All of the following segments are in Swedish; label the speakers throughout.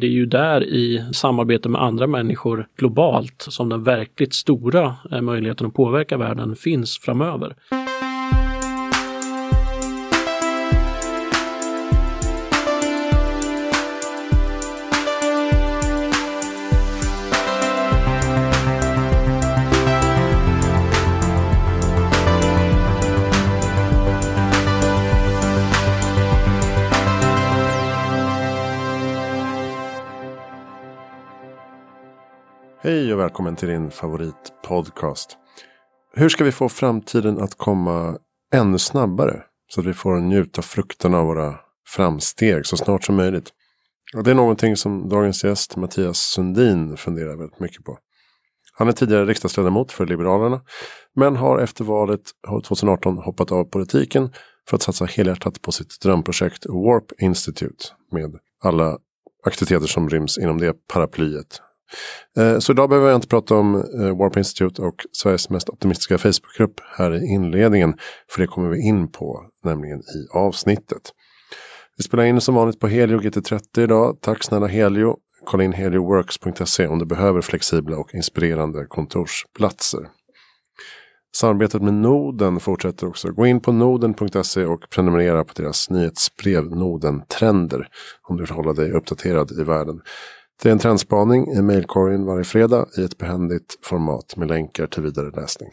Speaker 1: Det är ju där i samarbete med andra människor globalt som den verkligt stora eh, möjligheten att påverka världen finns framöver.
Speaker 2: Välkommen till din favoritpodcast. Hur ska vi få framtiden att komma ännu snabbare? Så att vi får njuta frukterna av våra framsteg så snart som möjligt. Och det är någonting som dagens gäst Mattias Sundin funderar väldigt mycket på. Han är tidigare riksdagsledamot för Liberalerna. Men har efter valet 2018 hoppat av politiken för att satsa helhjärtat på sitt drömprojekt Warp Institute. Med alla aktiviteter som ryms inom det paraplyet. Eh, så idag behöver jag inte prata om eh, Warp Institute och Sveriges mest optimistiska Facebookgrupp här i inledningen. För det kommer vi in på, nämligen i avsnittet. Vi spelar in som vanligt på Helio GT30 idag. Tack snälla Helio. Kolla in helioworks.se om du behöver flexibla och inspirerande kontorsplatser. Samarbetet med Noden fortsätter också. Gå in på noden.se och prenumerera på deras nyhetsbrev Noden Trender om du vill hålla dig uppdaterad i världen. Det är en trendspaning i mejlkorgen varje fredag i ett behändigt format med länkar till vidare läsning.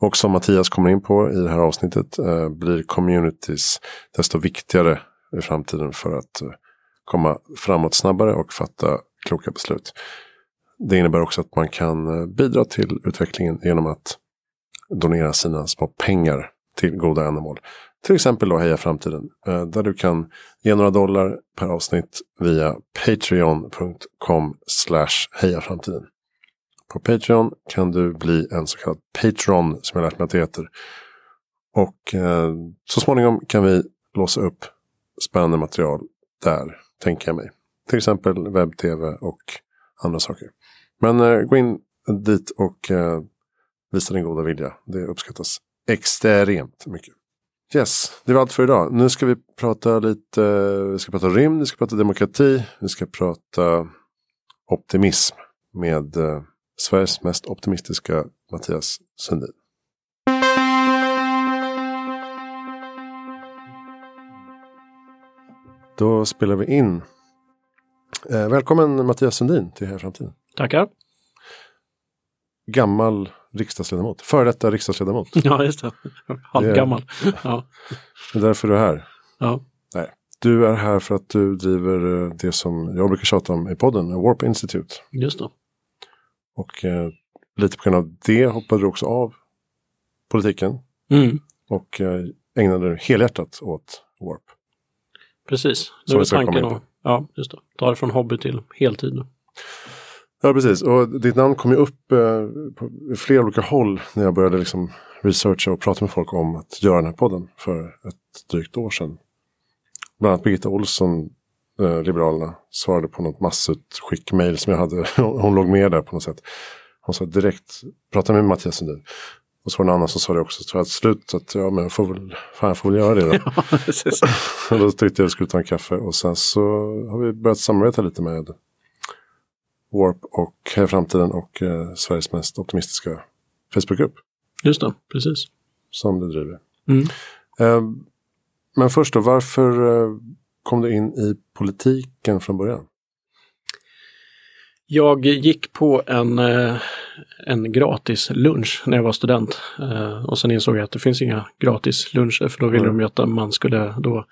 Speaker 2: Och som Mattias kommer in på i det här avsnittet eh, blir communities desto viktigare i framtiden för att eh, komma framåt snabbare och fatta kloka beslut. Det innebär också att man kan eh, bidra till utvecklingen genom att donera sina små pengar till goda ändamål. Till exempel då Heja Framtiden. Eh, där du kan ge några dollar per avsnitt via patreon.com slash hejaframtiden. På Patreon kan du bli en så kallad patron som jag lärt mig att det heter. Och eh, så småningom kan vi låsa upp spännande material där, tänker jag mig. Till exempel webb-tv och andra saker. Men eh, gå in dit och eh, visa din goda vilja. Det uppskattas extremt mycket. Yes, det var allt för idag. Nu ska vi prata lite, vi ska prata rymd, vi ska prata demokrati, vi ska prata optimism med eh, Sveriges mest optimistiska Mattias Sundin. Då spelar vi in. Eh, välkommen Mattias Sundin till Här Framtiden.
Speaker 1: Tackar.
Speaker 2: Gammal riksdagsledamot. Före detta riksdagsledamot.
Speaker 1: Ja, just det. Halvgammal. Ja.
Speaker 2: Det är därför du är här.
Speaker 1: Ja.
Speaker 2: Nej. Du är här för att du driver eh, det som jag brukar tjata om i podden, Warp Institute.
Speaker 1: Just det.
Speaker 2: Och eh, lite på grund av det hoppade du också av politiken.
Speaker 1: Mm.
Speaker 2: Och eh, ägnade helhjärtat åt Warp.
Speaker 1: Precis.
Speaker 2: Ska komma
Speaker 1: tanken ja, just det. ta det från hobby till heltid.
Speaker 2: Ja, precis. Och ditt namn kom ju upp eh, på flera olika håll när jag började liksom researcha och prata med folk om att göra den här podden för ett drygt år sedan. Bland annat Birgitta Olsson, eh, Liberalerna, svarade på något massutskick-mail som jag hade. Hon låg med där på något sätt. Hon sa direkt, prata med Mattias Sundin. Och så var det en annan som sa det också, tror jag, till slut att ja, men jag får väl, fan, jag får väl göra det då.
Speaker 1: Ja,
Speaker 2: då tyckte jag vi skulle ta en kaffe och sen så har vi börjat samarbeta lite med Warp och Heja Framtiden och eh, Sveriges mest optimistiska Facebookgrupp
Speaker 1: Just det, precis.
Speaker 2: som du driver.
Speaker 1: Mm.
Speaker 2: Eh, men först då, varför eh, kom du in i politiken från början?
Speaker 1: Jag gick på en, eh, en gratis lunch när jag var student. Eh, Och sen insåg jag att det finns inga gratis luncher för då ville
Speaker 2: Mm.
Speaker 1: de ju att man skulle då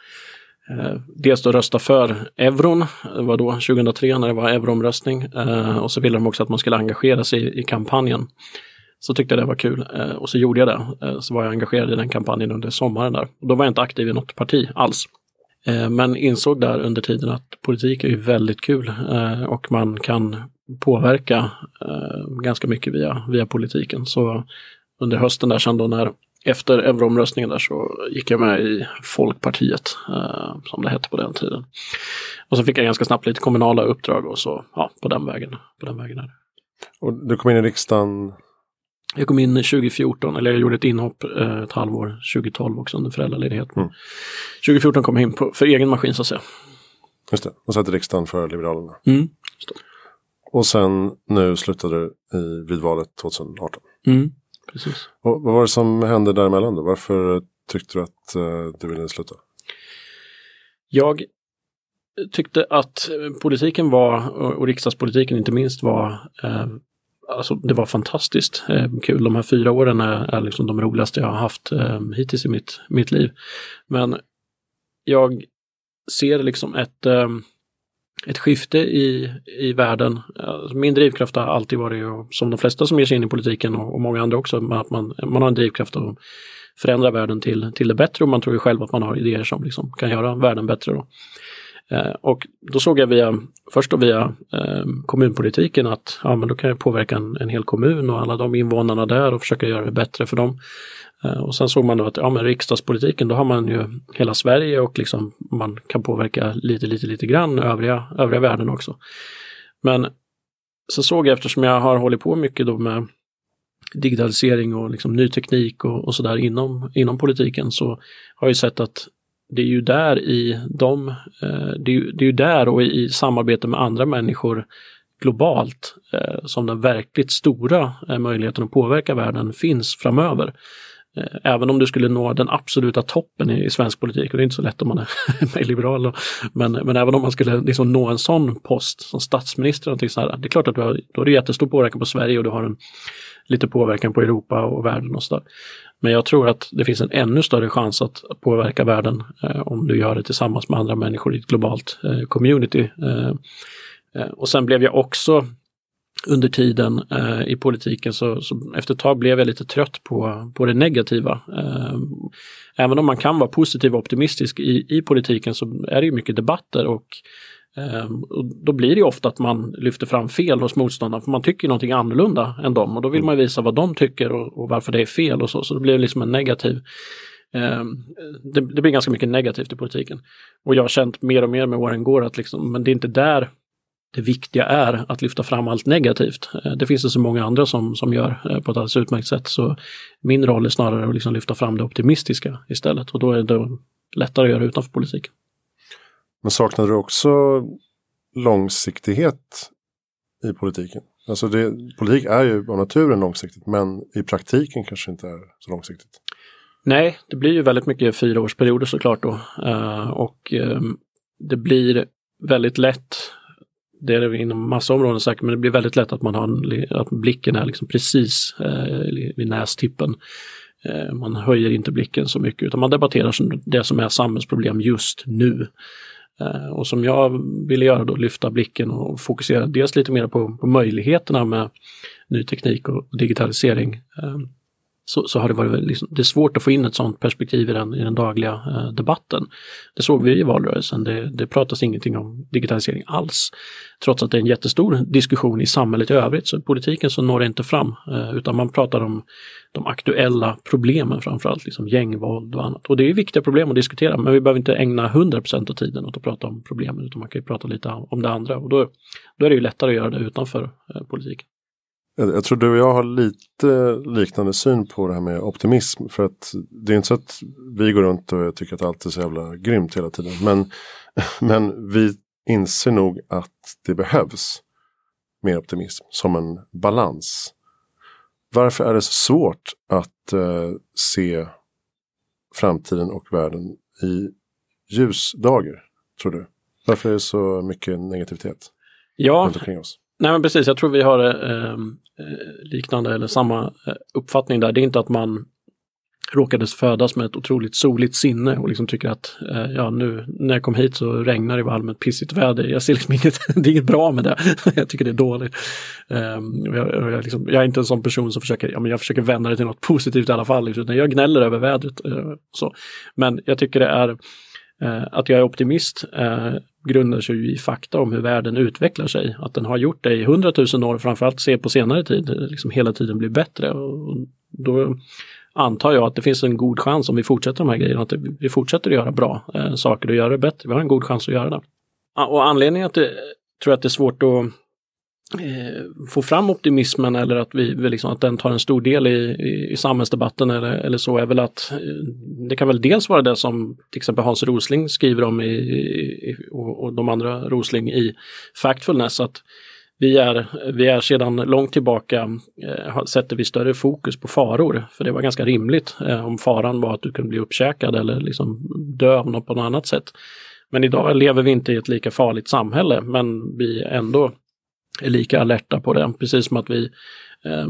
Speaker 1: Eh, dels då rösta för euron, det var då 2003 när det var euroomröstning. Eh, och så ville de också att man skulle engagera sig i, kampanjen. Så tyckte jag det var kul eh, och så gjorde jag det. Så var jag engagerad i den kampanjen under sommaren där. Och då var jag inte aktiv i något parti alls. Men insåg där under tiden att politik är ju väldigt kul och man kan påverka ganska mycket via, via politiken. Så under hösten där sen då när efter euroomröstningen där så gick jag med i Folkpartiet eh, som det hette på den tiden. Och så fick jag ganska snabbt lite kommunala uppdrag och så ja, på den vägen. På den vägen är det.
Speaker 2: Och du kom in i riksdagen,
Speaker 1: Jag kom in 2014, eller jag gjorde ett inhopp eh, ett halvår 2012 också under föräldraledighet.
Speaker 2: Mm.
Speaker 1: 2014 kom jag in på, för egen maskin så att säga.
Speaker 2: Just det, och satt i riksdagen för Liberalerna.
Speaker 1: Mm.
Speaker 2: Och sen nu slutade du i, vid valet 2018.
Speaker 1: Mm. Precis.
Speaker 2: Och vad var det som hände däremellan då? Varför tyckte du att uh, du ville sluta?
Speaker 1: Jag tyckte att politiken var, och riksdagspolitiken inte minst var, eh, alltså det var fantastiskt eh, kul. De här fyra åren är, är liksom de roligaste jag har haft eh, hittills i mitt, mitt liv. Men jag ser liksom ett, eh, ett skifte i, i världen. Alltså, min drivkraft har alltid varit, som de flesta som ger sig in i politiken och, och många andra också, att man, man har en drivkraft att förändra världen till, till det bättre och man tror ju själv att man har idéer som liksom kan göra världen bättre. Då. Eh, och då såg jag via, först då via eh, kommunpolitiken att ja, men då kan jag påverka en, en hel kommun och alla de invånarna där och försöka göra det bättre för dem. Eh, och sen såg man då att ja, men riksdagspolitiken, då har man ju hela Sverige och liksom man kan påverka lite, lite, lite grann övriga, övriga världen också. Men så såg jag eftersom jag har hållit på mycket då med digitalisering och liksom ny teknik och, och sådär inom, inom politiken så har jag sett att det är ju där i de, eh, det är, det är ju där och i samarbete med andra människor globalt eh, som den verkligt stora eh, möjligheten att påverka världen finns framöver. Även om du skulle nå den absoluta toppen i, svensk politik, och det är inte så lätt om man är liberal, men, men även om man skulle liksom nå en sån post som statsminister, och så här, det är klart att du har, då har du jättestor påverkan på Sverige och du har en, lite påverkan på Europa och världen och sådär. Men jag tror att det finns en ännu större chans att påverka världen eh, om du gör det tillsammans med andra människor i ett globalt eh, community. Eh, eh, och sen blev jag också under tiden eh, i politiken så, så, efter ett tag blev jag lite trött på, på det negativa. Eh, även om man kan vara positiv och optimistisk i, i politiken så är det ju mycket debatter och då blir det ofta att man lyfter fram fel hos motståndarna för man tycker någonting annorlunda än dem och då vill man visa vad de tycker och, och varför det är fel och så. Så det blir liksom en negativ ehm, det, det, blir ganska mycket negativt i politiken. Och jag har känt mer och mer med åren går att liksom, men det är inte där det viktiga är att lyfta fram allt negativt. Ehm, det finns det så många andra som, som gör eh, på ett alldeles utmärkt sätt. Så min roll är snarare att liksom lyfta fram det optimistiska istället och då är det lättare att göra utanför politiken.
Speaker 2: Men saknar du också långsiktighet i politiken? Alltså det, politik är ju av naturen långsiktigt men i praktiken kanske inte är så långsiktigt.
Speaker 1: Nej, det blir ju väldigt mycket fyraårsperioder såklart då. Uh, och uh, det blir väldigt lätt, det är det inom massa områden säkert, men det blir väldigt lätt att man har en, att blicken är liksom precis uh, vid nästippen. Uh, man höjer inte blicken så mycket utan man debatterar det som är samhällsproblem just nu. Eh, och som jag ville göra då, lyfta blicken och fokusera dels lite mer på, på möjligheterna med ny teknik och digitalisering. Eh, så, så har det varit liksom, det är svårt att få in ett sådant perspektiv i den, i den dagliga eh, debatten. Det såg vi i valrörelsen, det, det pratas ingenting om digitalisering alls. Trots att det är en jättestor diskussion i samhället i övrigt, så i politiken så når det inte fram, eh, utan man pratar om de aktuella problemen framförallt, liksom gängvåld och annat. Och det är viktiga problem att diskutera, men vi behöver inte ägna 100% av tiden åt att prata om problemen, utan man kan ju prata lite om det andra. Och då, då är det ju lättare att göra det utanför eh, politiken.
Speaker 2: Jag, tror du och jag har lite liknande syn på det här med optimism. För att det är inte så att vi går runt och tycker att allt är så jävla grymt hela tiden. Men, men vi inser nog att det behövs mer optimism som en balans. Varför är det så svårt att uh, se framtiden och världen i ljusdagar, tror du? Varför är det så mycket negativitet
Speaker 1: ja, runt omkring oss? Nej men precis, jag tror vi har eh, Eh, liknande eller samma eh, uppfattning där. Det är inte att man råkades födas med ett otroligt soligt sinne och liksom tycker att eh, ja nu när jag kom hit så regnar det var allmänt pissigt väder. Jag ser liksom inget, det är inget bra med det. jag tycker det är dåligt. Um, jag, jag, liksom, jag, är inte en sån person som försöker, ja, men jag försöker vända det till något positivt i alla fall. Liksom, utan jag gnäller över vädret. Uh, så. Men jag tycker det är uh, att jag är optimist uh, grundar sig i fakta om hur världen utvecklar sig. Att den har gjort det i hundratusen år, framförallt se på senare tid, eh, liksom hela tiden blir bättre. Och då antar jag att det finns en god chans om vi fortsätter de här grejerna, att vi fortsätter att göra bra eh, saker och göra det bättre. Vi har en god chans att göra det. Och anledningen att det tror jag att det är svårt att Eh, få fram optimismen eller att, vi, liksom, att den tar en stor del i, i, i samhällsdebatten eller, eller så är väl att eh, det kan väl dels vara det som till exempel Hans Rosling skriver om i, i och, och, de andra Rosling i Factfulness att vi är, vi är sedan långt tillbaka eh, sätter vi större fokus på faror. För det var ganska rimligt eh, om faran var att du kunde bli uppkäkad eller liksom dö av något på något annat sätt. Men idag lever vi inte i ett lika farligt samhälle men vi ändå är lika alerta på det. Precis som att vi eh,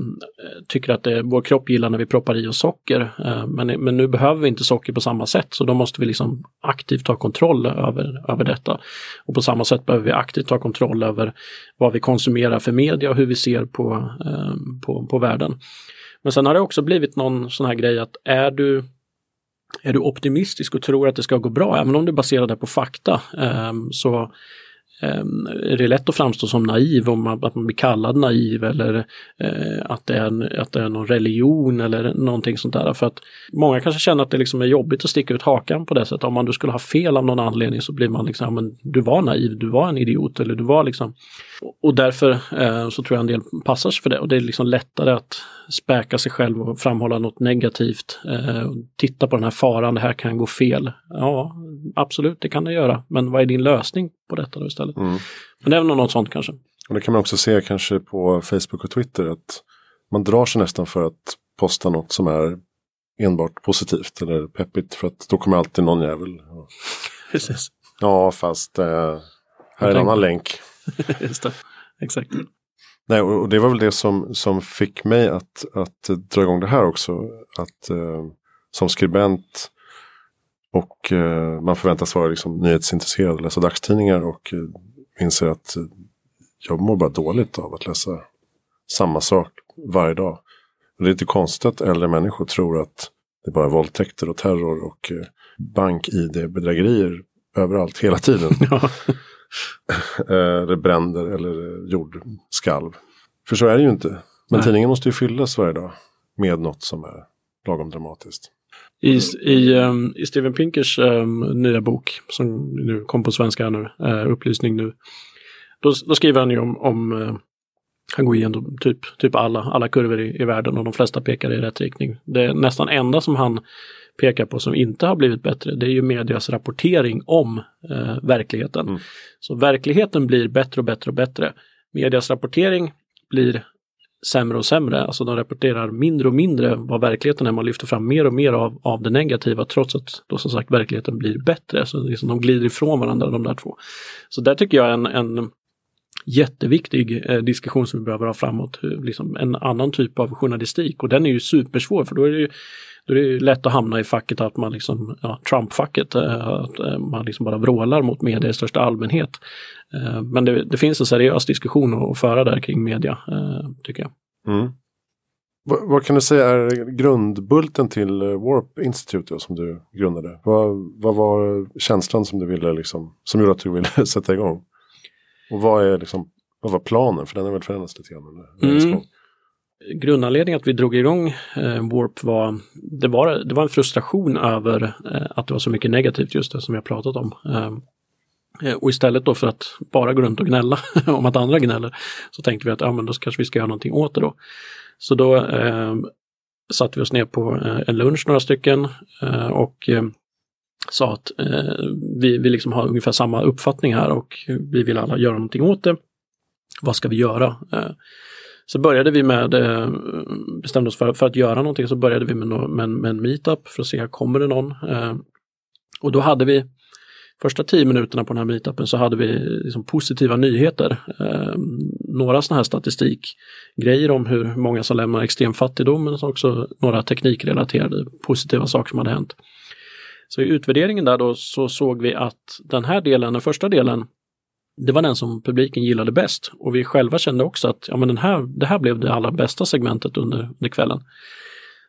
Speaker 1: tycker att det, vår kropp gillar när vi proppar i oss socker. Eh, men, men nu behöver vi inte socker på samma sätt så då måste vi liksom aktivt ta kontroll över, över detta. Och på samma sätt behöver vi aktivt ta kontroll över vad vi konsumerar för media och hur vi ser på, eh, på, på världen. Men sen har det också blivit någon sån här grej att är du är du optimistisk och tror att det ska gå bra, även om du baserar det på fakta, eh, så Ehm, är det lätt att framstå som naiv om man, att man blir kallad naiv eller eh, att, det är en, att det är någon religion eller någonting sånt där. För att många kanske känner att det liksom är jobbigt att sticka ut hakan på det sättet. Om man du skulle ha fel av någon anledning så blir man liksom, men du var naiv, du var en idiot eller du var liksom. Och därför eh, så tror jag en del passar sig för det och det är liksom lättare att späka sig själv och framhålla något negativt. Eh, titta på den här faran, det här kan gå fel. Ja, absolut, det kan det göra. Men vad är din lösning på detta då istället? Mm. Men det är väl något sånt kanske.
Speaker 2: Och det kan man också se kanske på Facebook och Twitter att man drar sig nästan för att posta något som är enbart positivt eller peppigt för att då kommer alltid någon jävel.
Speaker 1: Precis.
Speaker 2: Ja, fast eh, här är en annan länk.
Speaker 1: Just det, exakt.
Speaker 2: Nej, och det var väl det som, som fick mig att, att dra igång det här också. Att eh, som skribent och eh, man förväntas vara liksom, nyhetsintresserad och läsa dagstidningar och eh, inser att eh, jag mår bara dåligt av att läsa samma sak varje dag. Och det är inte konstigt att äldre människor tror att det är bara våldtäkter och terror och eh, bank-id-bedrägerier överallt hela tiden. Ja. eller bränder eller jordskalv. För så är det ju inte. Men Nej. tidningen måste ju fyllas varje dag med något som är lagom dramatiskt.
Speaker 1: I, i, um, i Steven Pinkers um, nya bok som nu kom på svenska nu, uh, Upplysning nu. Då, då, skriver han ju om, om uh, han går igenom typ, typ alla, alla kurvor i, i världen och de flesta pekar i rätt riktning. Det nästan enda som han pekar på som inte har blivit bättre, det är ju medias rapportering om eh, verkligheten. Mm. Så verkligheten blir bättre och bättre och bättre. Medias rapportering blir sämre och sämre. Alltså de rapporterar mindre och mindre vad verkligheten är. Man lyfter fram mer och mer av, av det negativa trots att då som sagt verkligheten blir bättre. Så liksom de glider ifrån varandra de där två. Så där tycker jag en, en jätteviktig eh, diskussion som vi behöver ha framåt. Liksom en annan typ av journalistik och den är ju supersvår för då är det ju då är det lätt att hamna i facket att man liksom, ja, Trump-facket, eh, att eh, man liksom bara vrålar mot media i största allmänhet. Eh, men det, det finns en seriös diskussion att föra där kring media, tycker jag. Mm.
Speaker 2: Vad, vad, kan du säga är grundbulten till Warp Institute som du grundade? Vad, vad var känslan som du ville liksom, som gjorde att du ville sätta igång? Och vad är liksom, vad var planen? För den har väl förändrats lite grann under mm
Speaker 1: grundanledningen att vi drog igång eh, Warp var det, var, det var en frustration över eh, att det var så mycket negativt just det som jag pratat om. Ehm, eh, och istället då för att bara gå runt och gnälla om att andra gnäller så tänkte vi att ja, men då kanske vi ska göra någonting åt det då. Så då eh, satte vi oss ner på eh, en lunch några stycken eh, och ehm, sa att eh, vi, vi liksom har ungefär samma uppfattning här och vi vill alla göra någonting åt det. Vad ska vi göra? Eh, så började vi med, eh, bestämde oss för, för att göra någonting, så började vi med, med, med en meetup för att se, kommer det någon? Eh, och då hade vi första tio minuterna på den här meetupen så hade vi liksom positiva nyheter. Eh, några sådana här statistikgrejer om hur många som lämnar extrem fattigdom men också några teknikrelaterade positiva saker som hade hänt. Så i utvärderingen där då så såg vi att den här delen, den första delen, det var den som publiken gillade bäst och vi själva kände också att ja, men den här, det här blev det allra bästa segmentet under, under kvällen.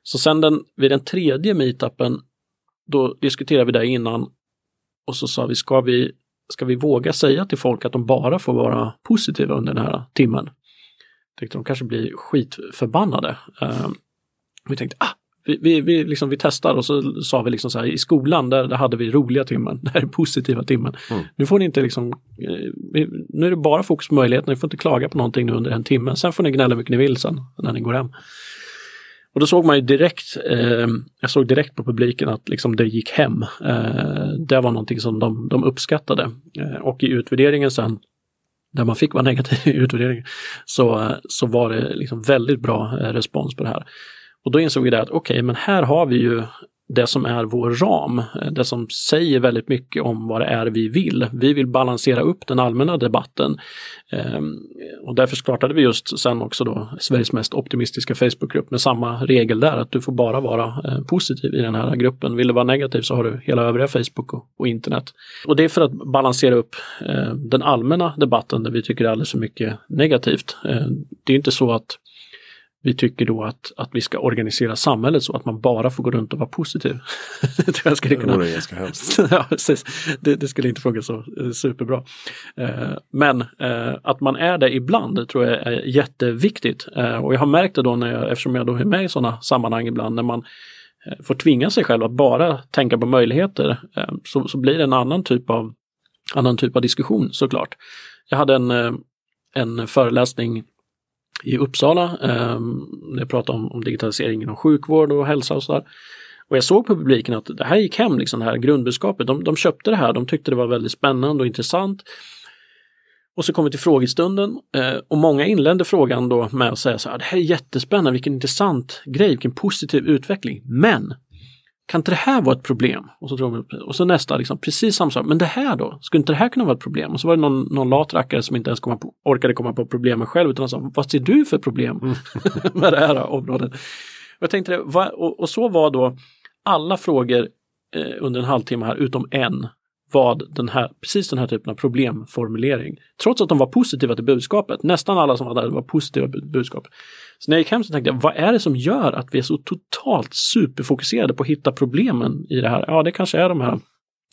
Speaker 1: Så sen den, vid den tredje meetupen, då diskuterade vi det innan och så sa vi, ska vi, ska vi våga säga till folk att de bara får vara positiva under den här timmen? Tänkte de kanske blir skitförbannade. Uh, vi tänkte, ah, vi, vi, vi, liksom, vi testar och så sa vi liksom så här, i skolan där, där hade vi roliga timmen, det här är positiva timmen. Mm. Nu får ni inte liksom, eh, nu är det bara fokus på möjligheterna, ni får inte klaga på någonting nu under en timme, sen får ni gnälla hur mycket ni vill sen när ni går hem. Och då såg man ju direkt, eh, jag såg direkt på publiken att liksom det gick hem. Eh, det var någonting som de, de uppskattade. Eh, och i utvärderingen sen, där man fick vara negativ i utvärderingen, så, så var det liksom väldigt bra eh, respons på det här. Och då insåg vi det att okej, okay, men här har vi ju det som är vår ram, det som säger väldigt mycket om vad det är vi vill. Vi vill balansera upp den allmänna debatten. Ehm, och därför startade vi just sen också då Sveriges mest optimistiska Facebookgrupp med samma regel där, att du får bara vara eh, positiv i den här gruppen. Vill du vara negativ så har du hela övriga Facebook och, internet. Och det är för att balansera upp eh, den allmänna debatten där vi tycker det är alldeles för mycket negativt. Ehm, det är inte så att vi tycker då att, att vi ska organisera samhället så att man bara får gå runt och vara positiv. det tror jag skulle kunna...
Speaker 2: Det ganska hemskt.
Speaker 1: ja, precis. Det, det, skulle inte funka så eh, superbra. Eh, men eh, att man är det ibland tror jag är jätteviktigt. Eh, och jag har märkt det då när jag, eftersom jag då är med i sådana sammanhang ibland, när man eh, får tvinga sig själv att bara tänka på möjligheter, eh, så, så blir det en annan typ av, annan typ av diskussion såklart. Jag hade en, en föreläsning i Uppsala. Eh, jag pratade om, om digitalisering inom sjukvård och hälsa och sådär. Och jag såg på publiken att det här gick hem, liksom det här grundbudskapet. De, de köpte det här, de tyckte det var väldigt spännande och intressant. Och så kom vi till frågestunden eh, och många inledde frågan då med att säga så här, det här är jättespännande, vilken intressant grej, vilken positiv utveckling. Men kan inte det här vara ett problem? Och så, tror de, och så nästa, liksom, precis samma sak. Men det här då? Skulle inte det här kunna vara ett problem? Och så var det någon, någon lat rackare som inte ens komma på, orkade komma på problemet själv utan sa, vad ser du för problem mm. med det här området? Och jag tänkte, vad, och, och, så var då alla frågor eh, under en halvtimme här utom en vad den här, precis den här typen av problemformulering. Trots att de var positiva till budskapet. Nästan alla som var där var positiva budskap. Så när jag gick hem så tänkte jag, vad är det som gör att vi är så totalt superfokuserade på att hitta problemen i det här? Ja, det kanske är de här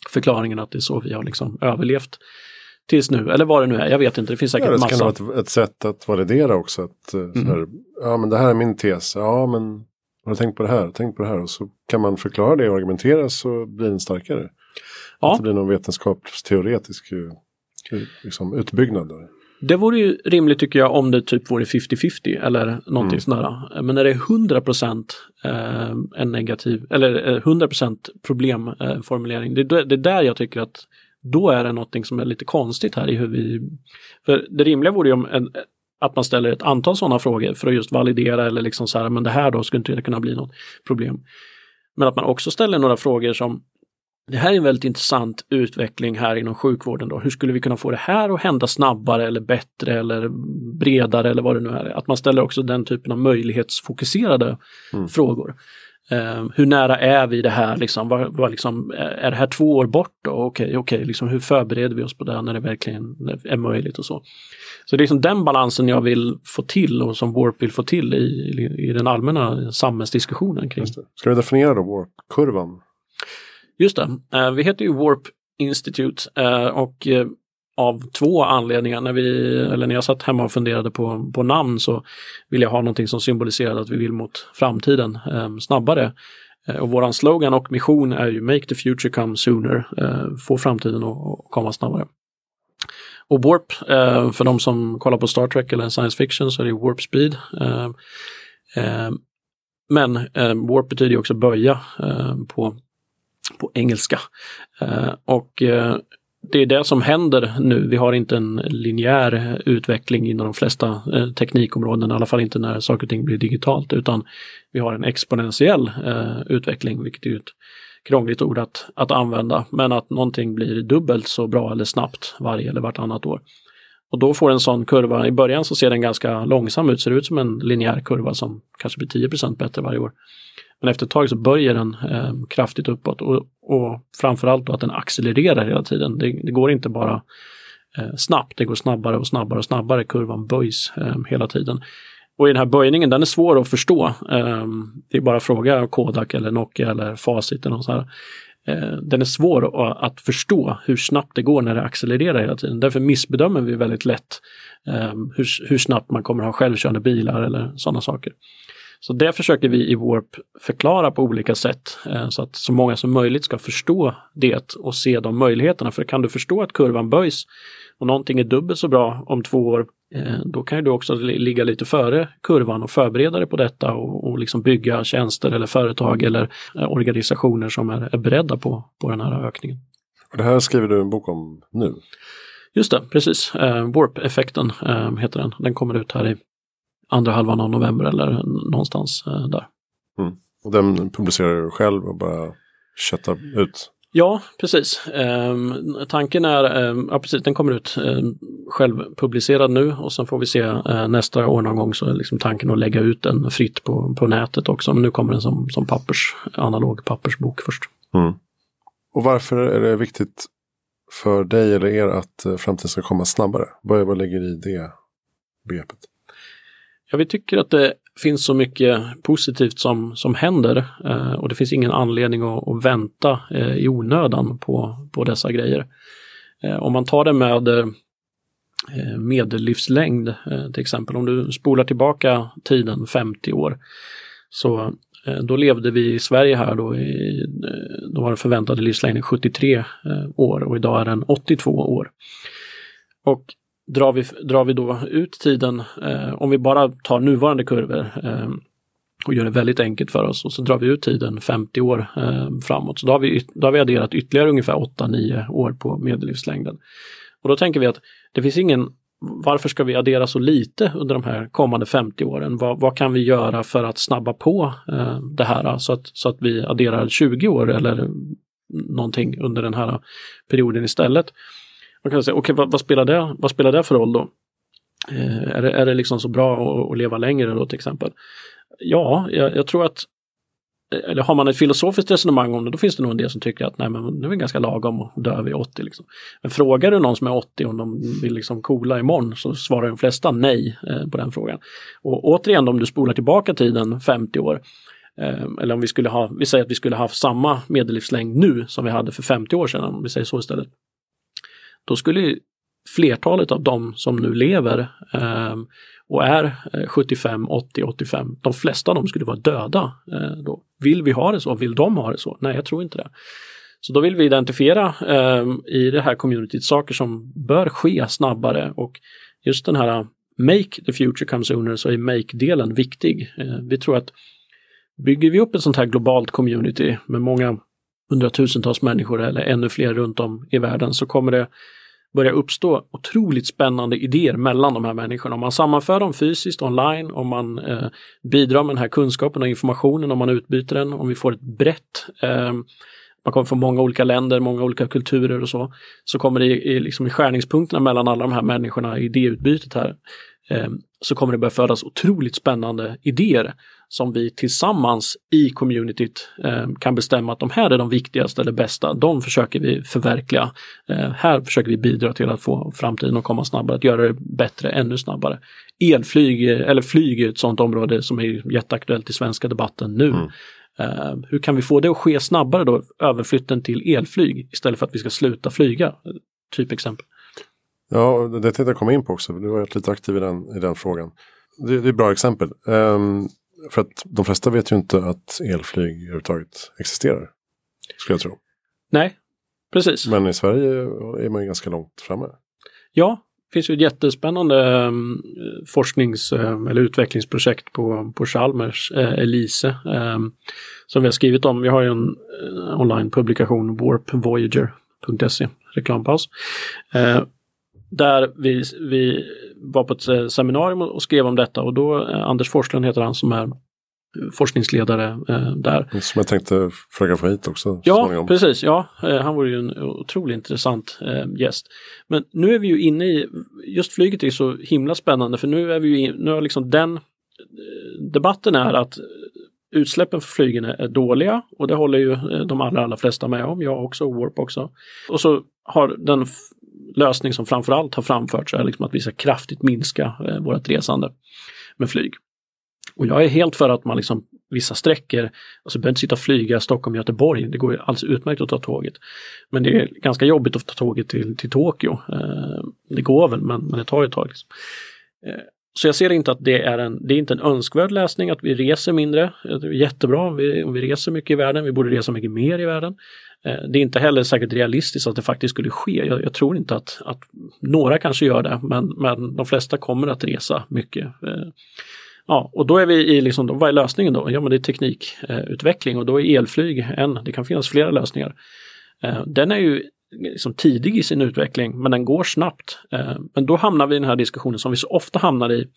Speaker 1: förklaringarna att det är så vi har liksom överlevt tills nu, eller vad det nu är, jag vet inte, det finns säkert ja, det massa.
Speaker 2: Det kan vara ett, ett, sätt att validera också. Att, eh, mm. här, ja, men det här är min tes, ja men har du tänkt på det här, tänkt på det här och så kan man förklara det och argumentera så blir den starkare. Ja. Att det blir någon vetenskapsteoretisk eh, liksom, utbyggnad. Där.
Speaker 1: Det vore ju rimligt tycker jag om det typ vore 50-50 eller någonting mm. sådär. Men när det är 100 eh, en negativ eller 100 eh, problemformulering, det, det är där jag tycker att då är det någonting som är lite konstigt här i hur vi... För det rimliga vore ju om en, att man ställer ett antal sådana frågor för att just validera eller liksom så här, men det här då skulle inte kunna bli något problem. Men att man också ställer några frågor som det här är en väldigt intressant utveckling här inom sjukvården. Då. Hur skulle vi kunna få det här att hända snabbare eller bättre eller bredare eller vad det nu är. Att man ställer också den typen av möjlighetsfokuserade mm. frågor. Uh, hur nära är vi det här? Liksom, vad, vad liksom, är det här två år bort? Okej, okay, okay, liksom, hur förbereder vi oss på det när det verkligen är möjligt och så. Så det är liksom den balansen jag vill få till och som Warp vill få till i, i, i den allmänna samhällsdiskussionen kring.
Speaker 2: Ska vi definiera då Warp-kurvan?
Speaker 1: Just det, eh, vi heter ju Warp Institute eh, och eh, av två anledningar. När, vi, eller när jag satt hemma och funderade på, på namn så ville jag ha någonting som symboliserade att vi vill mot framtiden snabbare. Och våran slogan och mission är ju Make the future come sooner, få framtiden att komma snabbare. Och Warp, för de som kollar på Star Trek eller science fiction så är det Warp Speed. Men Warp betyder ju också böja på på engelska. Eh, och eh, det är det som händer nu. Vi har inte en linjär utveckling inom de flesta eh, teknikområden, i alla fall inte när saker och ting blir digitalt, utan vi har en exponentiell eh, utveckling, vilket är ett krångligt ord att, att använda, men att någonting blir dubbelt så bra eller snabbt varje eller vartannat år. Och då får en sån kurva, i början så ser den ganska långsam ut, ser ut som en linjär kurva som kanske blir 10% bättre varje år. Men efter ett tag så böjer den eh, kraftigt uppåt och, och framförallt då att den accelererar hela tiden. Det, det går inte bara eh, snabbt, det går snabbare och snabbare och snabbare. Kurvan böjs eh, hela tiden. Och i den här böjningen, den är svår att förstå. Eh, det är bara att fråga Kodak eller Nokia eller Facit eller något så här. Eh, den är svår att förstå hur snabbt det går när det accelererar hela tiden. Därför missbedömer vi väldigt lätt eh, hur, hur snabbt man kommer ha självkörande bilar eller sådana saker. Så det försöker vi i Warp förklara på olika sätt eh, så att så många som möjligt ska förstå det och se de möjligheterna. För kan du förstå att kurvan böjs och någonting är dubbelt så bra om två år, eh, då kan du också ligga lite före kurvan och förbereda dig på detta och, och liksom bygga tjänster eller företag eller eh, organisationer som är, är beredda på, på den här ökningen.
Speaker 2: Och det här skriver du en bok om nu?
Speaker 1: Just det, precis. Warp-effekten heter den. Den kommer ut här i andra halvan av november eller någonstans eh, där.
Speaker 2: Mm. Och den publicerar du själv och bara köttar ut?
Speaker 1: Ja, precis. Eh, tanken är, eh, ja precis, den kommer ut eh, självpublicerad nu och sen får vi se eh, nästa år någon gång så är liksom tanken att lägga ut den fritt på, på nätet också. Men nu kommer den som, som pappers, analog pappersbok först.
Speaker 2: Mm. Och varför är det viktigt för dig eller er att eh, framtiden ska komma snabbare? Vad, vad ligger i det begreppet?
Speaker 1: Ja, vi tycker att det finns så mycket positivt som, som händer eh, och det finns ingen anledning att, att vänta eh, i onödan på, på dessa grejer. Eh, om man tar det med eh, medellivslängd eh, till exempel, om du spolar tillbaka tiden 50 år så eh, då levde vi i Sverige här då, i, eh, då var den förväntade livslängden 73 eh, år och idag är den 82 år. Och drar vi, drar vi då ut tiden, eh, om vi bara tar nuvarande kurvor eh, och gör det väldigt enkelt för oss och så drar vi ut tiden 50 år eh, framåt. Så då har, vi, då har vi adderat ytterligare ungefär 8-9 år på medellivslängden. Och då tänker vi att det finns ingen varför ska vi addera så lite under de här kommande 50 åren? Vad, vad kan vi göra för att snabba på eh, det här så att, så att vi adderar 20 år eller någonting under den här perioden istället? Man kan säga, okej okay, vad, vad, spelar det, vad spelar det för roll då? Eh, är, det, är det liksom så bra att, att leva längre då till exempel? Ja, jag, jag, tror att eh, eller har man ett filosofiskt resonemang om det, då finns det nog en del som tycker att nej, men det är ganska lagom att dö vid 80. Liksom. Men frågar du någon som är 80 om de vill liksom coola imorgon så svarar de flesta nej eh, på den frågan. Och återigen, om du spolar tillbaka tiden 50 år, eh, eller om vi skulle ha, vi säger att vi skulle ha samma medellivslängd nu som vi hade för 50 år sedan, om vi säger så istället då skulle flertalet av de som nu lever eh, och är 75, 80, 85, de flesta av dem skulle vara döda. Eh, då. Vill vi ha det så? Vill de ha det så? Nej, jag tror inte det. Så då vill vi identifiera eh, i det här communityt saker som bör ske snabbare och just den här eh, Make the future come sooner så är Make-delen viktig. Eh, vi tror att bygger vi upp ett sånt här globalt community med många hundratusentals människor eller ännu fler runt om i världen så kommer det börja uppstå otroligt spännande idéer mellan de här människorna. Om man sammanför dem fysiskt online, om man eh, bidrar med den här kunskapen och informationen, om man utbyter den, om vi får ett brett eh, man kommer från många olika länder, många olika kulturer och så, så kommer det i, liksom i skärningspunkterna mellan alla de här människorna i idéutbytet här, så kommer det börja födas otroligt spännande idéer som vi tillsammans i communityt eh, kan bestämma att de här är de viktigaste eller bästa. De försöker vi förverkliga. Eh, här försöker vi bidra till att få framtiden att komma snabbare, att göra det bättre, ännu snabbare. Elflyg eller flyg är ett sådant område som är jätteaktuellt i svenska debatten nu. Mm. Uh, hur kan vi få det att ske snabbare då, överflytten till elflyg istället för att vi ska sluta flyga? Typ exempel.
Speaker 2: Ja, det tänkte jag komma in på också. Du har varit lite aktiv i den, i den frågan. Det, det är ett bra exempel. Um, för att de flesta vet ju inte att elflyg överhuvudtaget existerar. Skulle jag tro.
Speaker 1: Nej, precis.
Speaker 2: Men i Sverige är man ju ganska långt framme.
Speaker 1: Ja, det finns ju ett jättespännande um, forsknings um, eller utvecklingsprojekt på, på Chalmers, uh, Elise, um, som vi har skrivit om. Vi har ju en uh, online-publikation, warpvoyager.se, reklampaus. Där vi, vi var på ett eh, seminarium och skrev om detta och då, eh, Anders Forslund heter han som är forskningsledare eh, där.
Speaker 2: Som jag tänkte försöka få hit också.
Speaker 1: Ja, precis. Ja, eh, han vore ju en otroligt intressant eh, gäst. Men nu är vi ju inne i, just flyget är så himla spännande för nu är vi ju, nu har liksom den debatten är att utsläppen för flygen är dåliga och det håller ju de allra, allra flesta med om, jag också och Warp också. Och så har den lösning som framförallt har framförts är liksom att vi ska kraftigt minska eh, vårt resande med flyg. Och jag är helt för att man liksom vissa sträckor, alltså behöver inte sitta och flyga Stockholm-Göteborg, det går ju alldeles utmärkt att ta tåget. Men det är ganska jobbigt att ta tåget till, till Tokyo. Eh, det går väl, men, men det tar ju ett tag. Liksom. Eh, så jag ser inte att det är en, det är inte en önskvärd läsning att vi reser mindre. Det är jättebra om vi, om vi reser mycket i världen, vi borde resa mycket mer i världen. Eh, det är inte heller säkert realistiskt att det faktiskt skulle ske. Jag, jag tror inte att, att, några kanske gör det, men, men de flesta kommer att resa mycket. Eh, ja, och då är vi i, liksom, vad är lösningen då? Ja, men det är teknikutveckling och då är elflyg en, det kan finnas flera lösningar. Eh, den är ju liksom tidig i sin utveckling, men den går snabbt. Eh, men då hamnar vi i den här diskussionen som vi så ofta hamnar i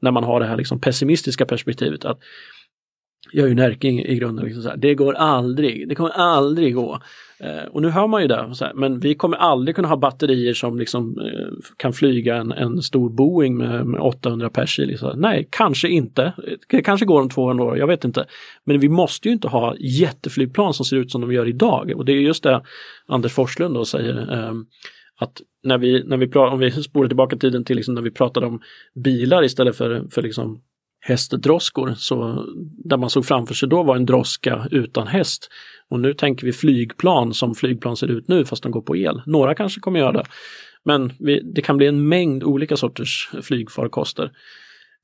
Speaker 1: när man har det här liksom pessimistiska perspektivet. att jag är ju närking i grunden, liksom så här, det går aldrig, det kommer aldrig gå. Eh, och nu hör man ju det, här, men vi kommer aldrig kunna ha batterier som liksom, eh, kan flyga en, en stor Boeing med, med 800 pers i. Liksom. Nej, kanske inte. Det kanske går om 200 år, jag vet inte. Men vi måste ju inte ha jätteflygplan som ser ut som de gör idag. Och det är just det Anders Forslund då säger. Eh, att när vi, när vi om vi spolar tillbaka tiden till liksom när vi pratade om bilar istället för, för liksom hästdroskor, så där man såg framför sig då var en droska utan häst. Och nu tänker vi flygplan som flygplan ser ut nu fast de går på el. Några kanske kommer göra det. Men vi, det kan bli en mängd olika sorters flygfarkoster.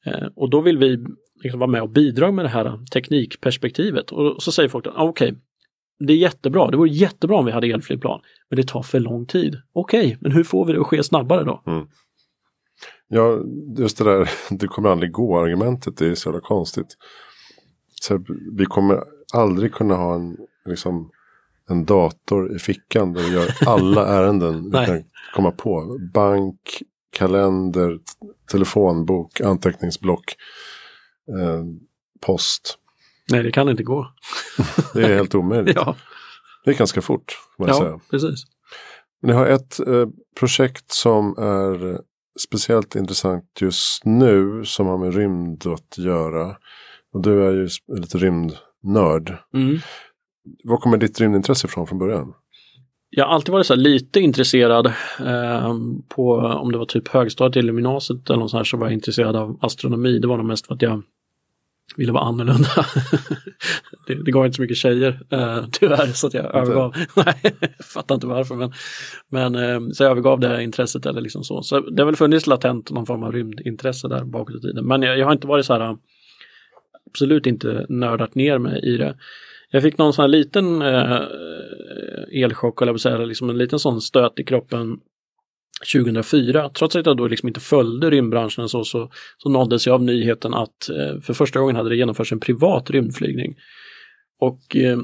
Speaker 1: Eh, och då vill vi liksom vara med och bidra med det här teknikperspektivet. Och så säger folk, ah, okej, okay, det är jättebra, det vore jättebra om vi hade elflygplan, men det tar för lång tid. Okej, okay, men hur får vi det att ske snabbare då? Mm.
Speaker 2: Ja, just det där, det kommer aldrig gå argumentet, det är så jävla konstigt. Så vi kommer aldrig kunna ha en, liksom, en dator i fickan där vi gör alla ärenden vi kan komma på. Bank, kalender, telefonbok, anteckningsblock, eh, post.
Speaker 1: Nej, det kan inte gå.
Speaker 2: det är helt omöjligt. ja. Det är ganska fort.
Speaker 1: ja, säga. precis.
Speaker 2: Ni har ett eh, projekt som är speciellt intressant just nu som har med rymd att göra. Och du är ju lite rymdnörd. Mm. Var kommer ditt rymdintresse ifrån från början?
Speaker 1: Jag har alltid varit så lite intresserad eh, på om det var typ högstadiet eller gymnasiet eller något så här så var jag intresserad av astronomi. Det var nog mest för att jag ville vara annorlunda. det, det gav inte så mycket tjejer eh, tyvärr så att jag övergav. Nej, jag fattar inte varför men, men eh, så jag övergav det här intresset eller liksom så. Så det har väl funnits latent någon form av rymdintresse där bakåt i tiden. Men jag, jag har inte varit så här absolut inte nördat ner mig i det. Jag fick någon sån här liten eh, elchock, eller liksom en liten sån stöt i kroppen 2004, trots att jag då liksom inte följde rymdbranschen så, så, så nåddes jag av nyheten att eh, för första gången hade det genomförts en privat rymdflygning. Och eh,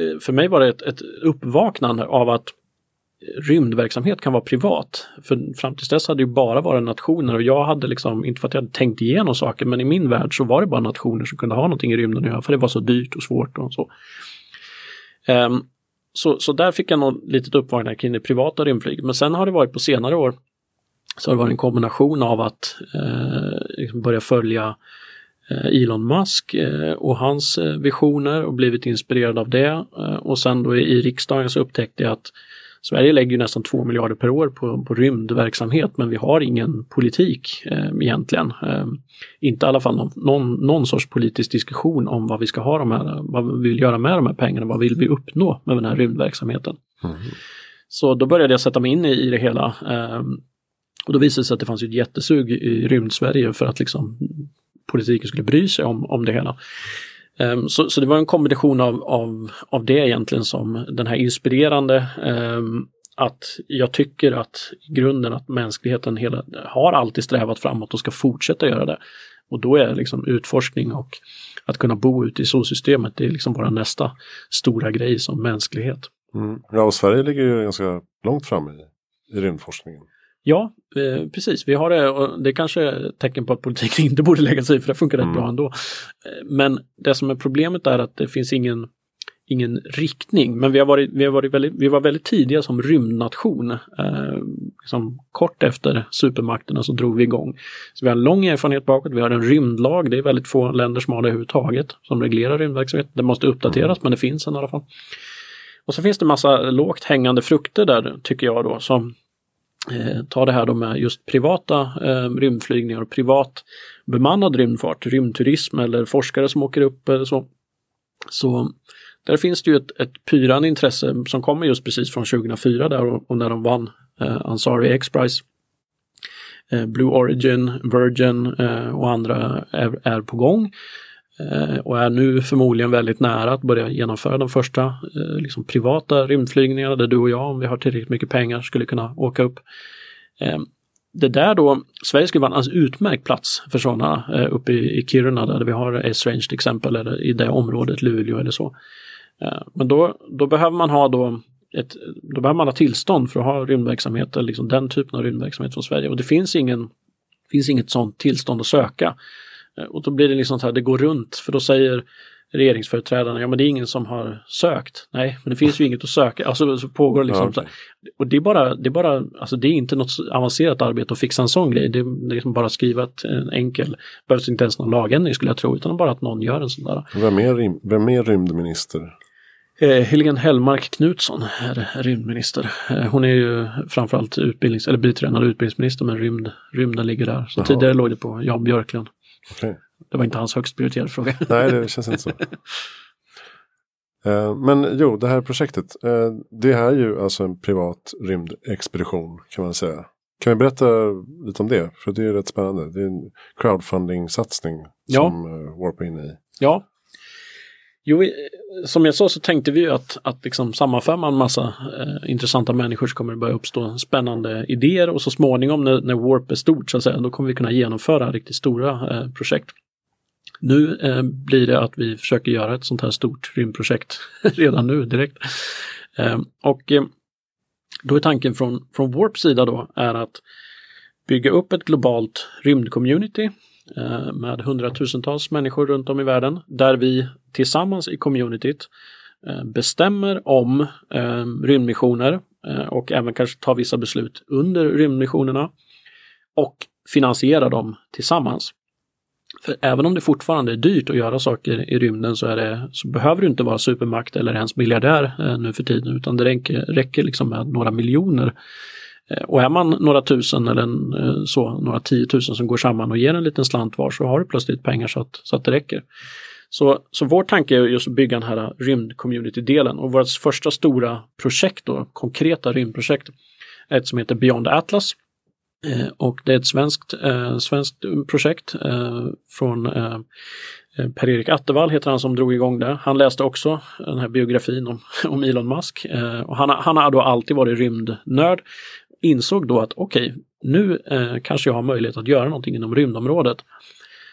Speaker 1: eh, för mig var det ett, ett uppvaknande av att rymdverksamhet kan vara privat. För fram tills dess hade det bara varit nationer och jag hade liksom, inte för att jag hade tänkt igenom saker, men i min värld så var det bara nationer som kunde ha någonting i rymden att göra, för det var så dyrt och svårt och så. Um, så, så där fick jag något litet uppvaknande kring det privata rymdflyget. Men sen har det varit på senare år så har det varit en kombination av att eh, liksom börja följa eh, Elon Musk eh, och hans eh, visioner och blivit inspirerad av det. Eh, och sen då i, i riksdagen så upptäckte jag att Sverige lägger nästan 2 miljarder per år på, på rymdverksamhet men vi har ingen politik eh, egentligen. Eh, inte i alla fall någon, någon, någon, sorts politisk diskussion om vad vi ska ha de här, vad vi vill göra med de här pengarna, vad vill vi uppnå med den här rymdverksamheten. Mm. Så då började jag sätta mig in i, i det hela. Eh, och då visade det sig att det fanns ett jättesug i rymd-Sverige för att liksom politiken skulle bry sig om, om det hela. Ehm, så, så, det var en kombination av, av, av det egentligen som den här inspirerande ehm, att jag tycker att i grunden att mänskligheten hela, har alltid strävat framåt och ska fortsätta göra det. Och då är liksom utforskning och att kunna bo ute i solsystemet, det är liksom bara nästa stora grej som mänsklighet.
Speaker 2: Mm. Ja, och Sverige ligger ju ganska långt fram i, i rymdforskningen.
Speaker 1: Ja, eh, precis. Vi har det och det kanske är tecken på att politiken inte borde lägga sig i för det funkar mm. rätt bra ändå. Eh, men det som är problemet är att det finns ingen, ingen riktning. Men vi, har varit, vi, har varit väldigt, vi var väldigt tidiga som rymdnation. Eh, liksom kort efter supermakterna så drog vi igång. Så vi har lång erfarenhet bakåt. Vi har en rymdlag. Det är väldigt få länder som har det överhuvudtaget som reglerar rymdverksamhet. Det måste uppdateras mm. men det finns en i alla fall. Och så finns det massa lågt hängande frukter där tycker jag då som eh, ta det här då med just privata eh, rymdflygningar och privat bemannad rymdfart, rymdturism eller forskare som åker upp eller så. Så där finns det ju ett, ett pyrande intresse som kommer just precis från 2004 där och, och när de vann eh, Ansari X-Prize. Eh, Blue Origin, Virgin eh, och andra är, är på gång Eh, och är nu förmodligen väldigt nära att börja genomföra de första eh, liksom privata rymdflygningarna där du och jag, om vi har tillräckligt mycket pengar, skulle kunna åka upp. Ehm, det där då, Sverige skulle vara en alldeles utmärkt plats för sådana eh, uppe i, Kiruna där vi har Esrange till exempel, eller i det området, Luleå eller så. Ehm, men då, då behöver man ha då ett, då behöver man ha tillstånd för att ha rymdverksamhet, eller liksom den typen av rymdverksamhet från Sverige. Och det finns, ingen, finns inget sådant tillstånd att söka. Eh, och då blir det liksom så här, det går runt, för då säger regeringsföreträdarna, ja men det är ingen som har sökt. Nej, men det finns ju inget att söka. Alltså så pågår liksom ja, okay. Och det är bara, det är bara, alltså det är inte något avancerat arbete att fixa en sån grej. Det är liksom bara skriva ett, en enkel, behövs inte ens någon lagändring skulle jag tro, utan bara att någon gör en sån där.
Speaker 2: Vem är, vem är rymdminister?
Speaker 1: Eh, Helene Hellmark Knutsson är rymdminister. Eh, hon är ju framförallt utbildnings eller biträdande utbildningsminister men rymd, rymden ligger där. Så Jaha. tidigare låg det på Jan Björklund. Det var inte hans högst prioriterade fråga.
Speaker 2: Nej, det känns inte så. Eh, men jo, det här projektet. Det är ju alltså en privat rymdexpedition kan man säga. Kan vi berätta lite om det? För det är rätt spännande. Det är en crowdfunding-satsning ja. som Warp är inne i.
Speaker 1: Ja, Jo, som jag sa så tänkte vi ju att, att liksom sammanför man en massa eh, intressanta människor så kommer det börja uppstå spännande idéer och så småningom när, när Warp är stort så att säga, då kommer vi kunna genomföra riktigt stora eh, projekt. Nu eh, blir det att vi försöker göra ett sånt här stort rymdprojekt redan nu direkt. Eh, och eh, då är tanken från, från Warps sida då är att bygga upp ett globalt rymdcommunity eh, med hundratusentals människor runt om i världen där vi tillsammans i communityt eh, bestämmer om eh, rymdmissioner eh, och även kanske tar vissa beslut under rymdmissionerna och finansierar dem tillsammans. För även om det fortfarande är dyrt att göra saker i rymden så, är det, så behöver du inte vara supermakt eller ens miljardär eh, nu för tiden utan det räcker, räcker liksom med några miljoner Eh, och är man några tusen eller en, eh, så, några tiotusen som går samman och ger en liten slant var så har du plötsligt pengar så att, så att det räcker. Så, så vår tanke är just att bygga den här rymdcommunity-delen och vårt första stora projekt, då, konkreta rymdprojekt, är ett som heter Beyond Atlas. Eh, och det är ett svenskt, eh, svenskt projekt eh, från eh, eh Per-Erik Attevall heter han som drog igång det. Han läste också den här biografin om, om Elon Musk. Eh, och han, han har då alltid varit rymdnörd insåg då att okej, okay, nu eh, kanske jag har möjlighet att göra någonting inom rymdområdet.